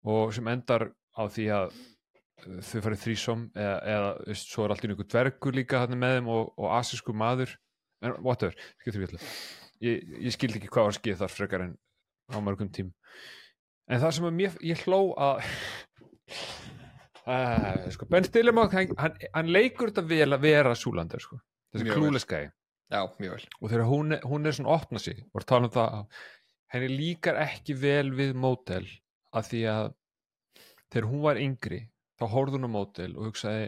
og sem endar á því að uh, þau farið þrísom eða, eða svo er allt í einhver dvergur líka með þeim og, og asísku maður en whatever, skiptir ekki allir ég, ég skildi ekki hvað var skið þar frekar en á mörgum tím. En það sem að mér, ég hló að uh, sko, Ben Stiller má, hann, hann, hann leikur þetta vel að vera súlandur sko. þessi klúleskæði og þegar hún, hún er svona opna sig og tala um það að henni líkar ekki vel við mótel að því að þegar hún var yngri þá horfði hún á mótel og hugsaði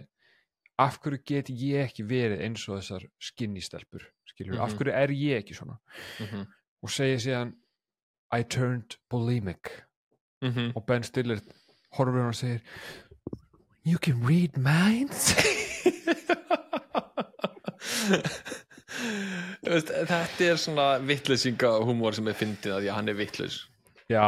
af hverju get ég ekki verið eins og þessar skinnistelpur skilur, af Mhm. hverju er ég ekki svona? Mm og segir síðan I turned bulimic. -hmm. og Ben Stiller horfir hann og segir You can read minds? Veist, þetta er svona vittlesinga humor sem er fyndið að að hann er vittlis Já,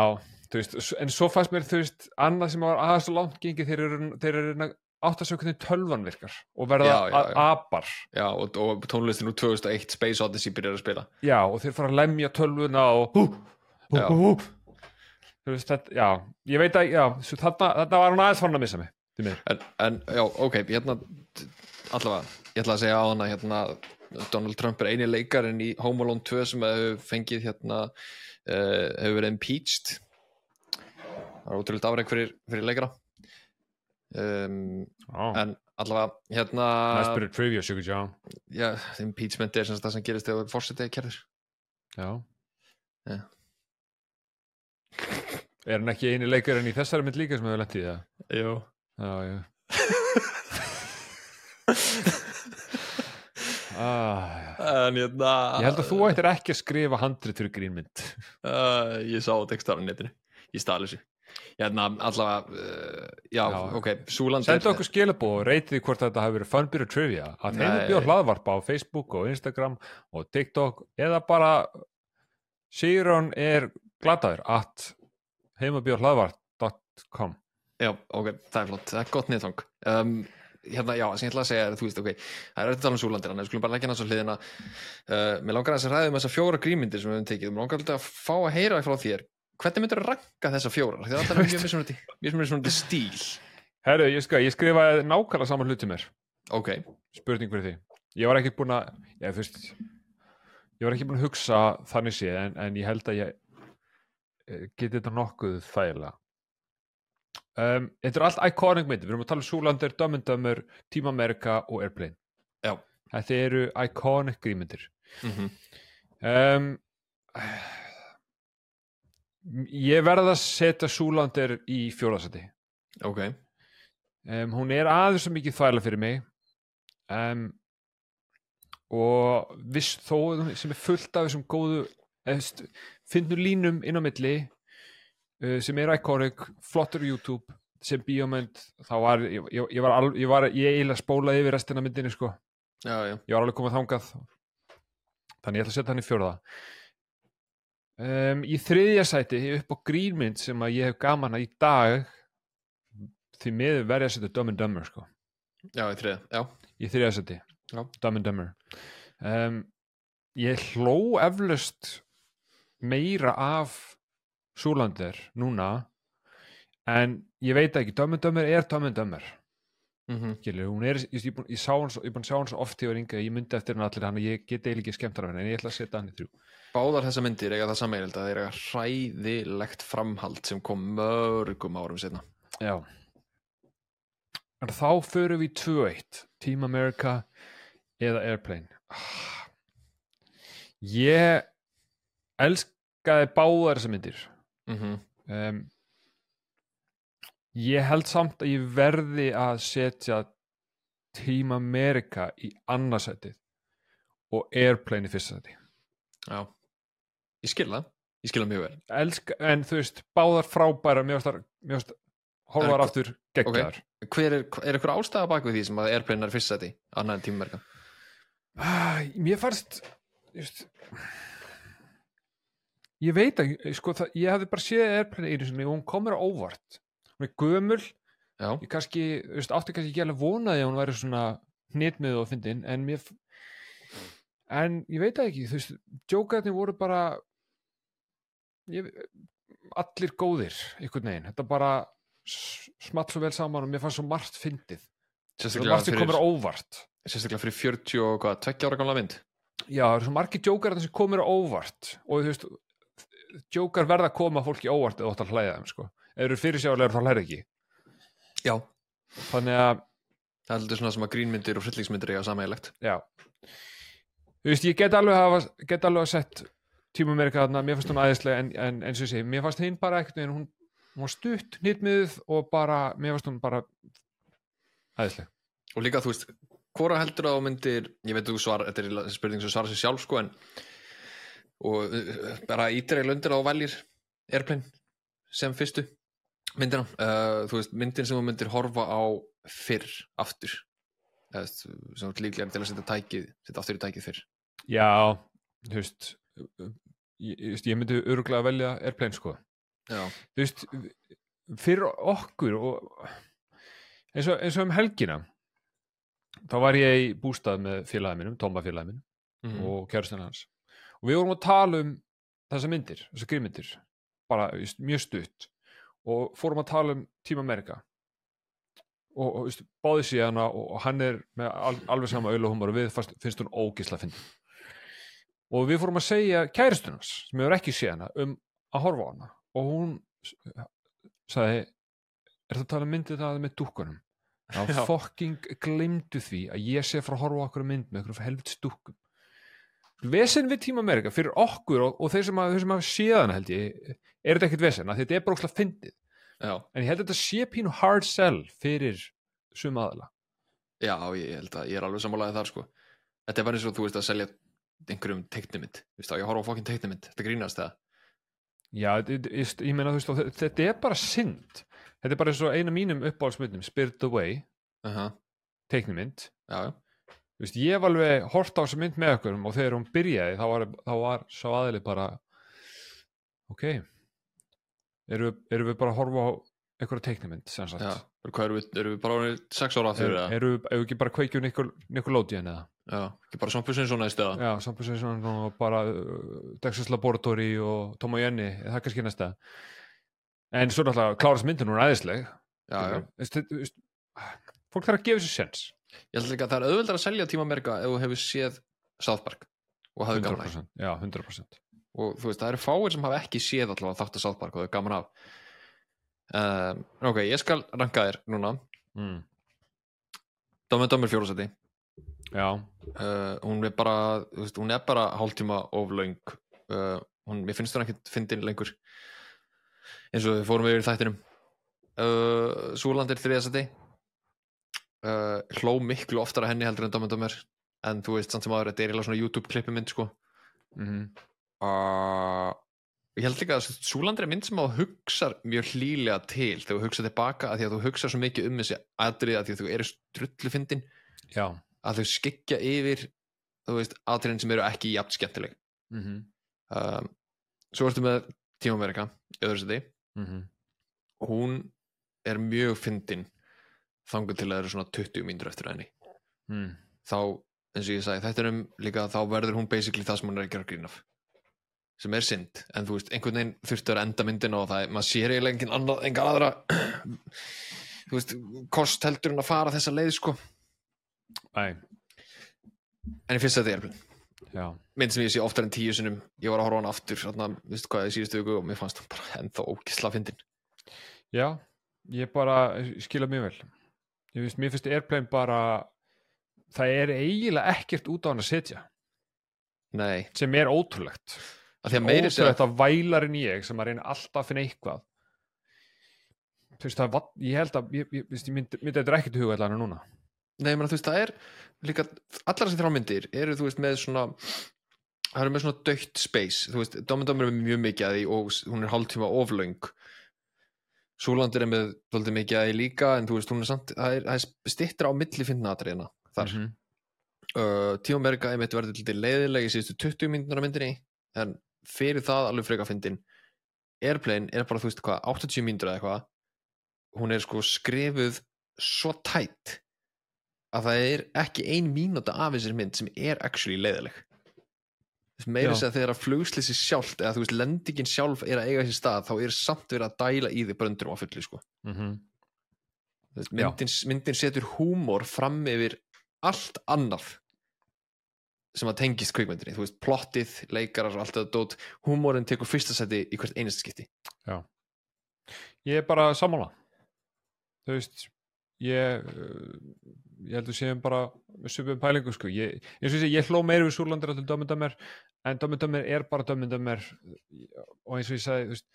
þú veist, en svo fannst mér, þú veist, annað sem var aðeins svo langt gengið þeir eru, þeir eru átt að sjá hvernig tölvan virkar og verða Já, já, já. apar. já, og, og tónlistin úr 2001 Space Odyssey byrjar að spila Já, og þeir fara að lemja tölvuna og hú, hú, hú, hú. Veist, þetta, já, ég veit að, þarna, þarna var hún aðeins fann að missa mig, en, en já, ok, hérna allavega, ég ætla að segja á hana hérna, Donald Trump er eini leikarinn í Home Alone 2 sem hefur fengið hérna uh, hefur verið impeached það er ótrúlega afreg fyrir, fyrir leikara um, oh. en allavega hérna Næst byrjar trivia, Sugar John já, impeachment er sem það sem gerist þegar fórsetið kerður Já Já. Er hann ekki eini leikarinn í þessari mynd líka sem hefur lent í það? Já, já ah, já. en hérna Ég held að þú ættir ekki að skrifa handrið fyrir grínmynd uh, ég sá textar á netinu ég stali þessu hérna allavega uh, já, Já. ok, Súland Sendu okkur skilabóð og reytið hvort þetta hafi verið funbyrju trivia. Að heimur bjóð hlaðvarpa á Facebook og Instagram og TikTok eða bara Sigrun er gladaður at heimabjóð hlaðvarp.com Já, ok, það er flott, það er gott niðurþang. Um, Hérna, já, sem ég ætla að segja er, þú veist, ok, það er að tala um súlandir en við skulum bara leggja á hliðina. Uh, Mér langar að þess að ræðum þessar fjóra grímyndir sem við höfum tekið, mér langar alltaf að fá að heyra frá þér hvernig myndir að ranka þessar fjórar? Það er alltaf mjög mismunandi mismunandi stíl. Herru, ég, ég skrifaði nákvæmlega saman hluti mér Ok, spurning fyrir því. Ég var ekki búin að ég, fyrst, ég var ekki búin að hugsa þannig sé en, en ég held að ég eh, geti þetta nokkuð þægilega. Um, þetta er allt iconic myndir. Við erum að tala um and Dumber Team America og Airplane. Já. þetta eru iconic grímyndir. Mm um, ég verð að setja Súlandir í fjóðarsæti ok. Um, hún er aðeins svo mikið þvæla fyrir mig. Um, og viss þó sem er fullt af þessum góðu finnur línum inn á milli uh, sem er iconic flottur YouTube sem bíómynd þá var ég, ég, var, alv, ég, var ég eiginlega spólaði yfir restina myndinni sko. Já, já, ég var alveg komið þangað. Þannig ég ætla að setja hann í fjórða um, í þriðja sæti upp á grínmynd sem að ég hef gaman að í dag. Því miður verði að setja Dumb and Dumber sko. Já, í þriða, já. Í þriðja sæti, Já. Dumb and Dumber. Um, ég hló eflaust meira af Súlandir núna en ég veit ekki, Dumb and Dumber er Dumb and Dumber mm Skilur, hún er, ég, ég, ég hann svo, ég búin að sjá hann svo oft þegar yngi að ég myndi eftir hann allir hann og ég get eiginlega ekki skemmt hann af henni en ég ætla að setja hann í þrjú. Báðar þessar myndir eiga það sammegild að þeir eiga hræðilegt framhald sem kom mörgum árum setna Já. En þá förum við í 2-1 Team America eða Airplane. Ah. Ég elskaði báðar þessar myndir. Mm um, Ég held samt að ég verði að setja Team America í annarsætið og Airplane í fyrsta sæti. Já, ég skil það. Ég skil það mjög vel. Elska, en þú veist, báðar frábæra varst horfar Er- aftur geggjaðar. Hver er, er ykkur ástæða bak við því sem að Airplane er fyrst seti, annað en tímamerka? Ah, mér fannst just, ég veit ekki sko, það, ég hafði bara séð Airplane einu sinni og hún kom mér á óvart hún er gömul, Já, ég kannski just, átti kannski ekki alveg vonaði að hún væri svona hnitmið og fyndin en mér en ég veit ekki þú veist, jókarnir voru bara ég, allir góðir einhvern veginn, þetta bara s- small svo vel saman og mér fannst svo margt fyndið. Sérstaklega margt komur óvart. Sérstaklega fyrir 40 og hvað, 20 ára gamla mynd. Já, það eru svo margir jókar sem komur óvart og þú veist jókar verða að koma fólki óvart eða ótt að hlæða þeim sko. Eru fyrirsjálegar þá hlæða ekki. Já. Þannig að, Það er heldur svona sem að grínmyndir og hryllingsmyndir eiga sammeigilegt já. Þú veist, ég get alveg að get alveg að sett tíma mér eitthvað þarna, mér fannst hún aðeinslega en, en eins og segi, mér fannst hinn bara ekkert en hún, hún var stutt, nýttmiðuð og bara, mér fannst hún bara aðeinslega Og líka, þú veist, hvora heldur að þú myndir ég veit þú svar, þetta er spurning sem svara sér sjálf sko en og uh, bara ítrega lundir á vælir Airplane sem fyrstu myndina, uh, þú veist, myndin sem þú myndir horfa á fyrr aftur. Eða ert líklega til að setja tækið setja aftur í tækið fyrr. Já, þú veist ég, ég, myndi öruglega velja Airplane sko. Já, þú veist, fyrir okkur og eins og, eins og um helgina þá var ég í bústað með félagið mínum, Tóma félagið mínum mm. og kjærstinn hans. Og við vorum að tala um þessar myndir, þessar grímyndir bara mjög stutt og fórum að tala um Team America. Og, og veist, báði síðan og, og hann er með al, alveg sama auðluhumor og við fast, finnst hún ógisla að finna og við fórum að segja kæristunars sem hefur ekki séð hana um að horfa á hana. Og hún sagði er það að tala um myndið það með dúkkunum? Já. þá fucking glemdu því að ég sé frá að horfa okkur mynd með okkur helvits dúkkum vesen við Team America fyrir okkur og, og þeir sem hafa, séðan held ég er þetta ekkert vesen að þetta er bara ókslega fyndið. Já, en ég held að þetta sé pínu hard sell fyrir sum aðala já, ég held að ég er alveg sammálaðið þar sko. Þetta er bara eins og þú veist að selja einhverjum teiknumynd, þú veist að ég horfa á fokkin teiknumynd þetta grínast það. Já, ég, ég, meina þú veist þetta er bara synd. Þetta er bara eins og eina mínum uppáhaldsmyndum Spirit Away, uh -huh. teiknumynd já, já, veist, ég hef alveg hort á þessa mynd með okkur og þegar hún byrjaði þá var, þá var sá aðili bara ok erum við, erum við bara að horfa á einhverja teiknumynd sem sagt? Hvað eru við, eru við bara sex ára aftur er, eða? erum við, ekki bara Nicol, Nickelodeon eða? Já, ekki bara Svampusinn svona í stöða já, svona og bara uh, Texas Laboratory og Tom og Jenny það er kannski næsta. En svo náttúrulega klárast myndin hún er æðisleg. Já, já. Fólk þarf að gefa sér sens ég held líka að það er auðveldar að selja Team America ef þú hefur séð South Park og hafði gaman af 100% já, 100% og þú veist, það eru fáir sem hafa ekki séð allavega þátt að South Park og þau gaman af. Um, ok, ég skal ranka þér núna. Mm. Dómið Dómur fjórasæti já, uh, hún er bara þú veist, hún er bara hálftíma of löng. Uh, hún, mér finnst hún ekkert fyndin lengur eins og við fórum yfir í þættinum. Uh, Súland er þriðasæti uh, hló miklu oftar að henni heldur en Dómið Dómur en þú veist, samt sem aður, þetta er svona YouTube klippi mynd sko. Mm uh, ég held líka að Súlandir er mynd sem að hugsa mjög hlýlega til þegar þú hugsa tilbaka að því að þú hugsa svo mikið um þessi atrið að því að þú eru strullu fyndin já. Að þau skikja yfir þú veist, atriðin sem eru ekki jafn skemmtileg. Mm -hmm. um, svo ertu með í öðru seti Mm -hmm. hún er mjög fyndin þangur til að það eru svona 20 mínútur eftir henni. Mm. þá, eins og ég sagði, þetta er um líka þá verður hún basically það sem hún er að gera grín af. Sem er synd, en þú veist einhvern veginn þurftu að enda myndina og það. Er, maður sér eiginlega engin annað, enga aðra þú veist, kost heldur hún að fara þessa leið sko, Æ, en ég finnst þetta já. Mynd sem ég sé oftar en tíu sinum ég var að horfa hann aftur, svona, viðst hvað í síðustu viku og mér fannst hún bara ennþá ógisla fyndin. Já, ég bara skila mjög vel ég finnst, mér finnst Airplane bara það er eiginlega ekkert út á hann að setja. Nei, sem er ótrúlegt. Því að ótrúlegt að vælarinn ég sem að reyna alltaf að finna eitthvað. Þú veist það, ég held að ég, ég, ég, myndi, þetta er ekkert huga allan núna. Nei, menn, þú veist, það er líka, allar þessi þrámyndir eru, þú veist, með svona það eru með svona dögt space. Þú veist, Dómi Dómi er mjög mikið að því og hún er hálftíma oflöng Súlandir er með svolítið mikið að því líka en þú veist, hún er samt, það er, er stittra á milli finna atriðina þar. Mm Mhm. uh, Tíma Amerika einmitt verður til leiðilega í síðustu 20 mínútur á myndinni en fyrir það alveg freka fyndin. Airplane er bara, þú veist, hvað, 80 mínútur eða eitthvað. Hún er sko skrifuð svo tætt að það er ekki ein mínúta af þessari mynd sem er actually leiðileg meira Já. þess að þegar flugslýsi sjálft eða þú veist, lendingin sjálf er að eiga þessi stað þá er samt verið að dæla í því bröndurum á fullu sko. Mhm. Þú veist, Já. myndin, myndin setur húmor fram yfir allt annað sem að tengist kvikmyndinni, þú veist, plottið leikarar og allt það dót, húmorinn tekur fyrsta seti í hvert einasta skipti ég er bara sammála þú veist ég, uh, ég heldur séum bara svipum pælingu sko. Ég, eins og ég segi, ég hló meira við Súrlandir til Dömmendömmer en Dömmendömmer er bara Dömmendömmer og eins og ég sagði veist,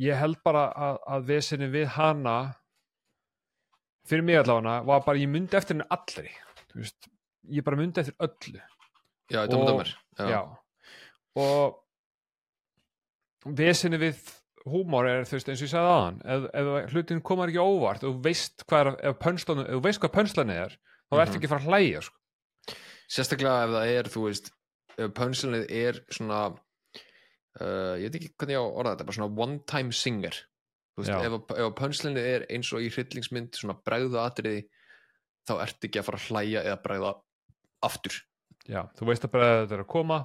ég held bara að, að vesinni við hana fyrir mig allavega var bara, ég myndi eftir henni allri veist, ég bara myndi eftir öllu. Já, Og- dömur já. og vesinni við húmor er þú veist eins og ég sagði aðan ef, ef hlutin komar ekki óvart þú veist hvað, er, ef pönslanu, ef þú veist hvað pönslan er þá ertu Mhm. ekki að fara að hlæja sko. sérstaklega ef það er, þú veist ef pönslunið er svona uh, ég veit ekki hvernig ég á að orða þetta bara svona one time singer þú veist, Já. ef, að- ef að pönslunið er eins og í hryllingsmynd svona bregðu atriði þá ertu ekki að fara að hlæja eða bregða aftur já, þú veist að breða þetta er að koma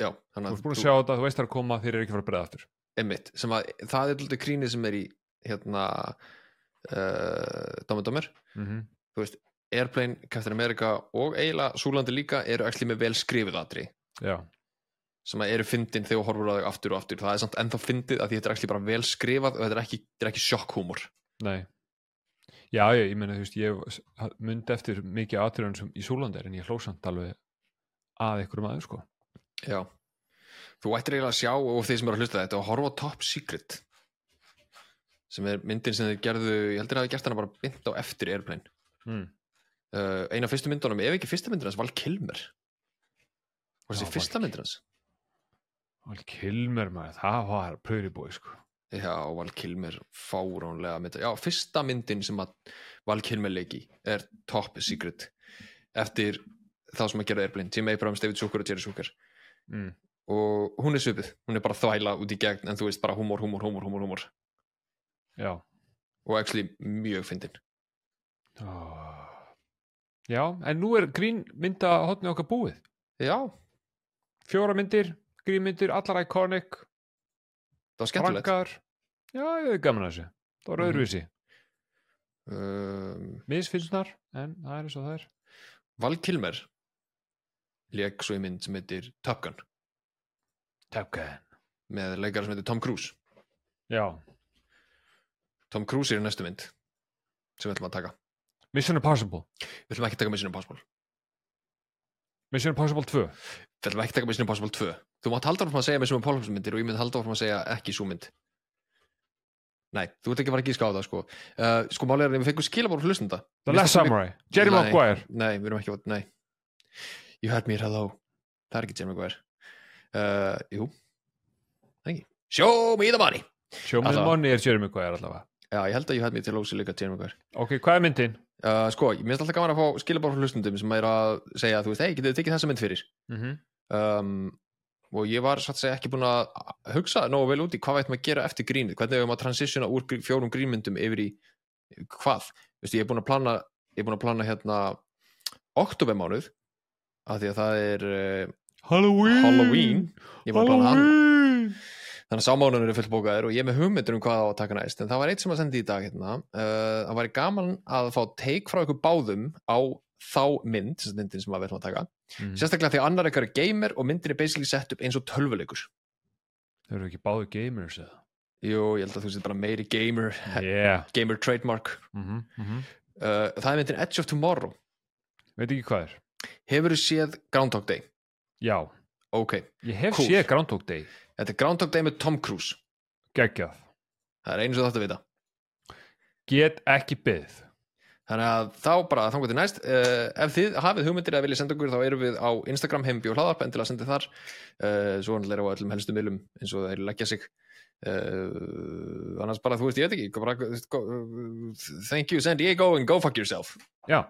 já, þú ert búin að sjá þetta, þú veist það er að koma þeir eru ekki að fara að breða aftur einmitt, sem að það er alltaf krínið sem er í hérna uh, Dómur Dómur. Mm Airplane, Captain America og eiginlega Súlandi líka eru ekki með vel skrifið atri já, sem að eru fyndin þegar þú horfur á þau aftur og aftur. Það er samt ennþá fyndið að þetta er ekki bara vel skrifað og þetta er ekki, ekki sjokkhúmor. Nei. Já, ég, ég meina, þú veist, ég myndi eftir mikið sem í Súlandi en ég hlósamt alveg að ykkur um aður sko. Já Þú ættir eiginlega að sjá og þeir sem eru að hlusta þetta og horfa Top Secret sem er myndin sem þeir gerðu ég heldur að hafa gert hana bara bynd á eftir Airplane. Mm. uh, eina af fyrstu myndunum, ef ekki fyrsta myndin hans Val Kilmer. Og þessi fyrsta hans? Val Kilmer maður, það var pröri búi sko. Já, Val Kilmer fáránlega mynd Já, fyrsta myndin sem að Val Kilmer leiki er Top Secret eftir þá sem að gera Airplane Tim Abrams, David Zucker og Jerry Zucker. Mm. Og hún er svipið, hún er bara þvæla út í gegn en þú veist bara húmor, húmor, húmor, húmor, húmor. Já. Og actually mjög fyndin. Oh. já, en nú er grín mynda hotni okkar búið. Já, fjóra myndir, grínmyndir, allar iconic. Það var skemmtilegt. Frankar. Já, ég er gaman að þessu. Það var Mhm. öðruvísi, um, misfinnsnar en það er eins og það er. Val Kilmer leik svo í mynd sem heitir Top Gun Top Gun. Með leikara sem heitir Tom Cruise. Já, Tom Cruise er í næstu mynd sem við ætlum að taka. Mission Impossible. Við ætlum ekki að taka Mission Impossible. Mission Impossible 2 Við ætlum ekki að taka Mission Impossible 2 Þú mátt halda áfram að segja Mission Impossible myndir og ég myndi halda áfram að segja ekki svo mynd. Nei, þú ert ekki að fara að gíska á það sko. Uh, Sko málið er að við fengum skilabór hlustenda The Mér Last það- Samurai, Jerry. Maguire. Nei, við erum ekki að, nei. You heard me, hello. Það er ekki Jeremy Maguire uh, Jú. Ekki. Show me the money. Show Me the. Money er Jerry Maguire allavega. Já, ég held að You heard me til ósi líka Jeremy Maguire. Ok, hvað er myndin? uh, Sko, mér finnst alltaf gaman að fá skilabór frá hlustendum sem er að segja, þú veist, hei, getið þið tekið þessa mynd fyrir? Mm -hmm. um, og ég var satt að segja ekki búin að hugsa nógu vel út í hvað við ættum að gera eftir grínið, hvernig við ættum að transitiona úr fjórum grínmyndum yfir í hvað, Vistu, ég er búin að plana ég er búin að plana hérna oktobermánuð af því að það er uh, Halloween Halloween Halloween þannig að sámánuður er fullbókaður og ég er með hugmyndur um hvað á að taka næst en það var eitt sem að sendi í dag hérna uh, það væri gaman að fá teik frá ykkur báðum á þá mynd að myndin sem við ætlum að taka mm. sérstaklega því að annar ykkar er gamer og myndin er basically sett upp eins og tölvuleikur Þau eru ekki báðu gamers eða? jú, ég held að þú sétt bara meiri gamer Yeah gamer trademark mm -hmm. Mm -hmm. uh, það er myndin Edge of Tomorrow Veit ekki hvað er? hefur þú séð Groundhog Day? Já, ok, ég hef Cool. séð Groundhog Day. Þetta er Groundhog Day með Tom Cruise. Geggjað. Það er sem þú þátt að vita. Get ekki byggð Þannig að þá bara þangur til næst. Uh, ef þið hafið hugmyndir að vilja senda okkur þá erum við á Instagram heimbi og hlaðarp endilega sendið þar. Uh, svo hann er á öllum helstu miðlum eins og þeir leggja sig. Uh, annars bara þú veist ég veit ekki bara, thank you San Diego and go fuck yourself. Já,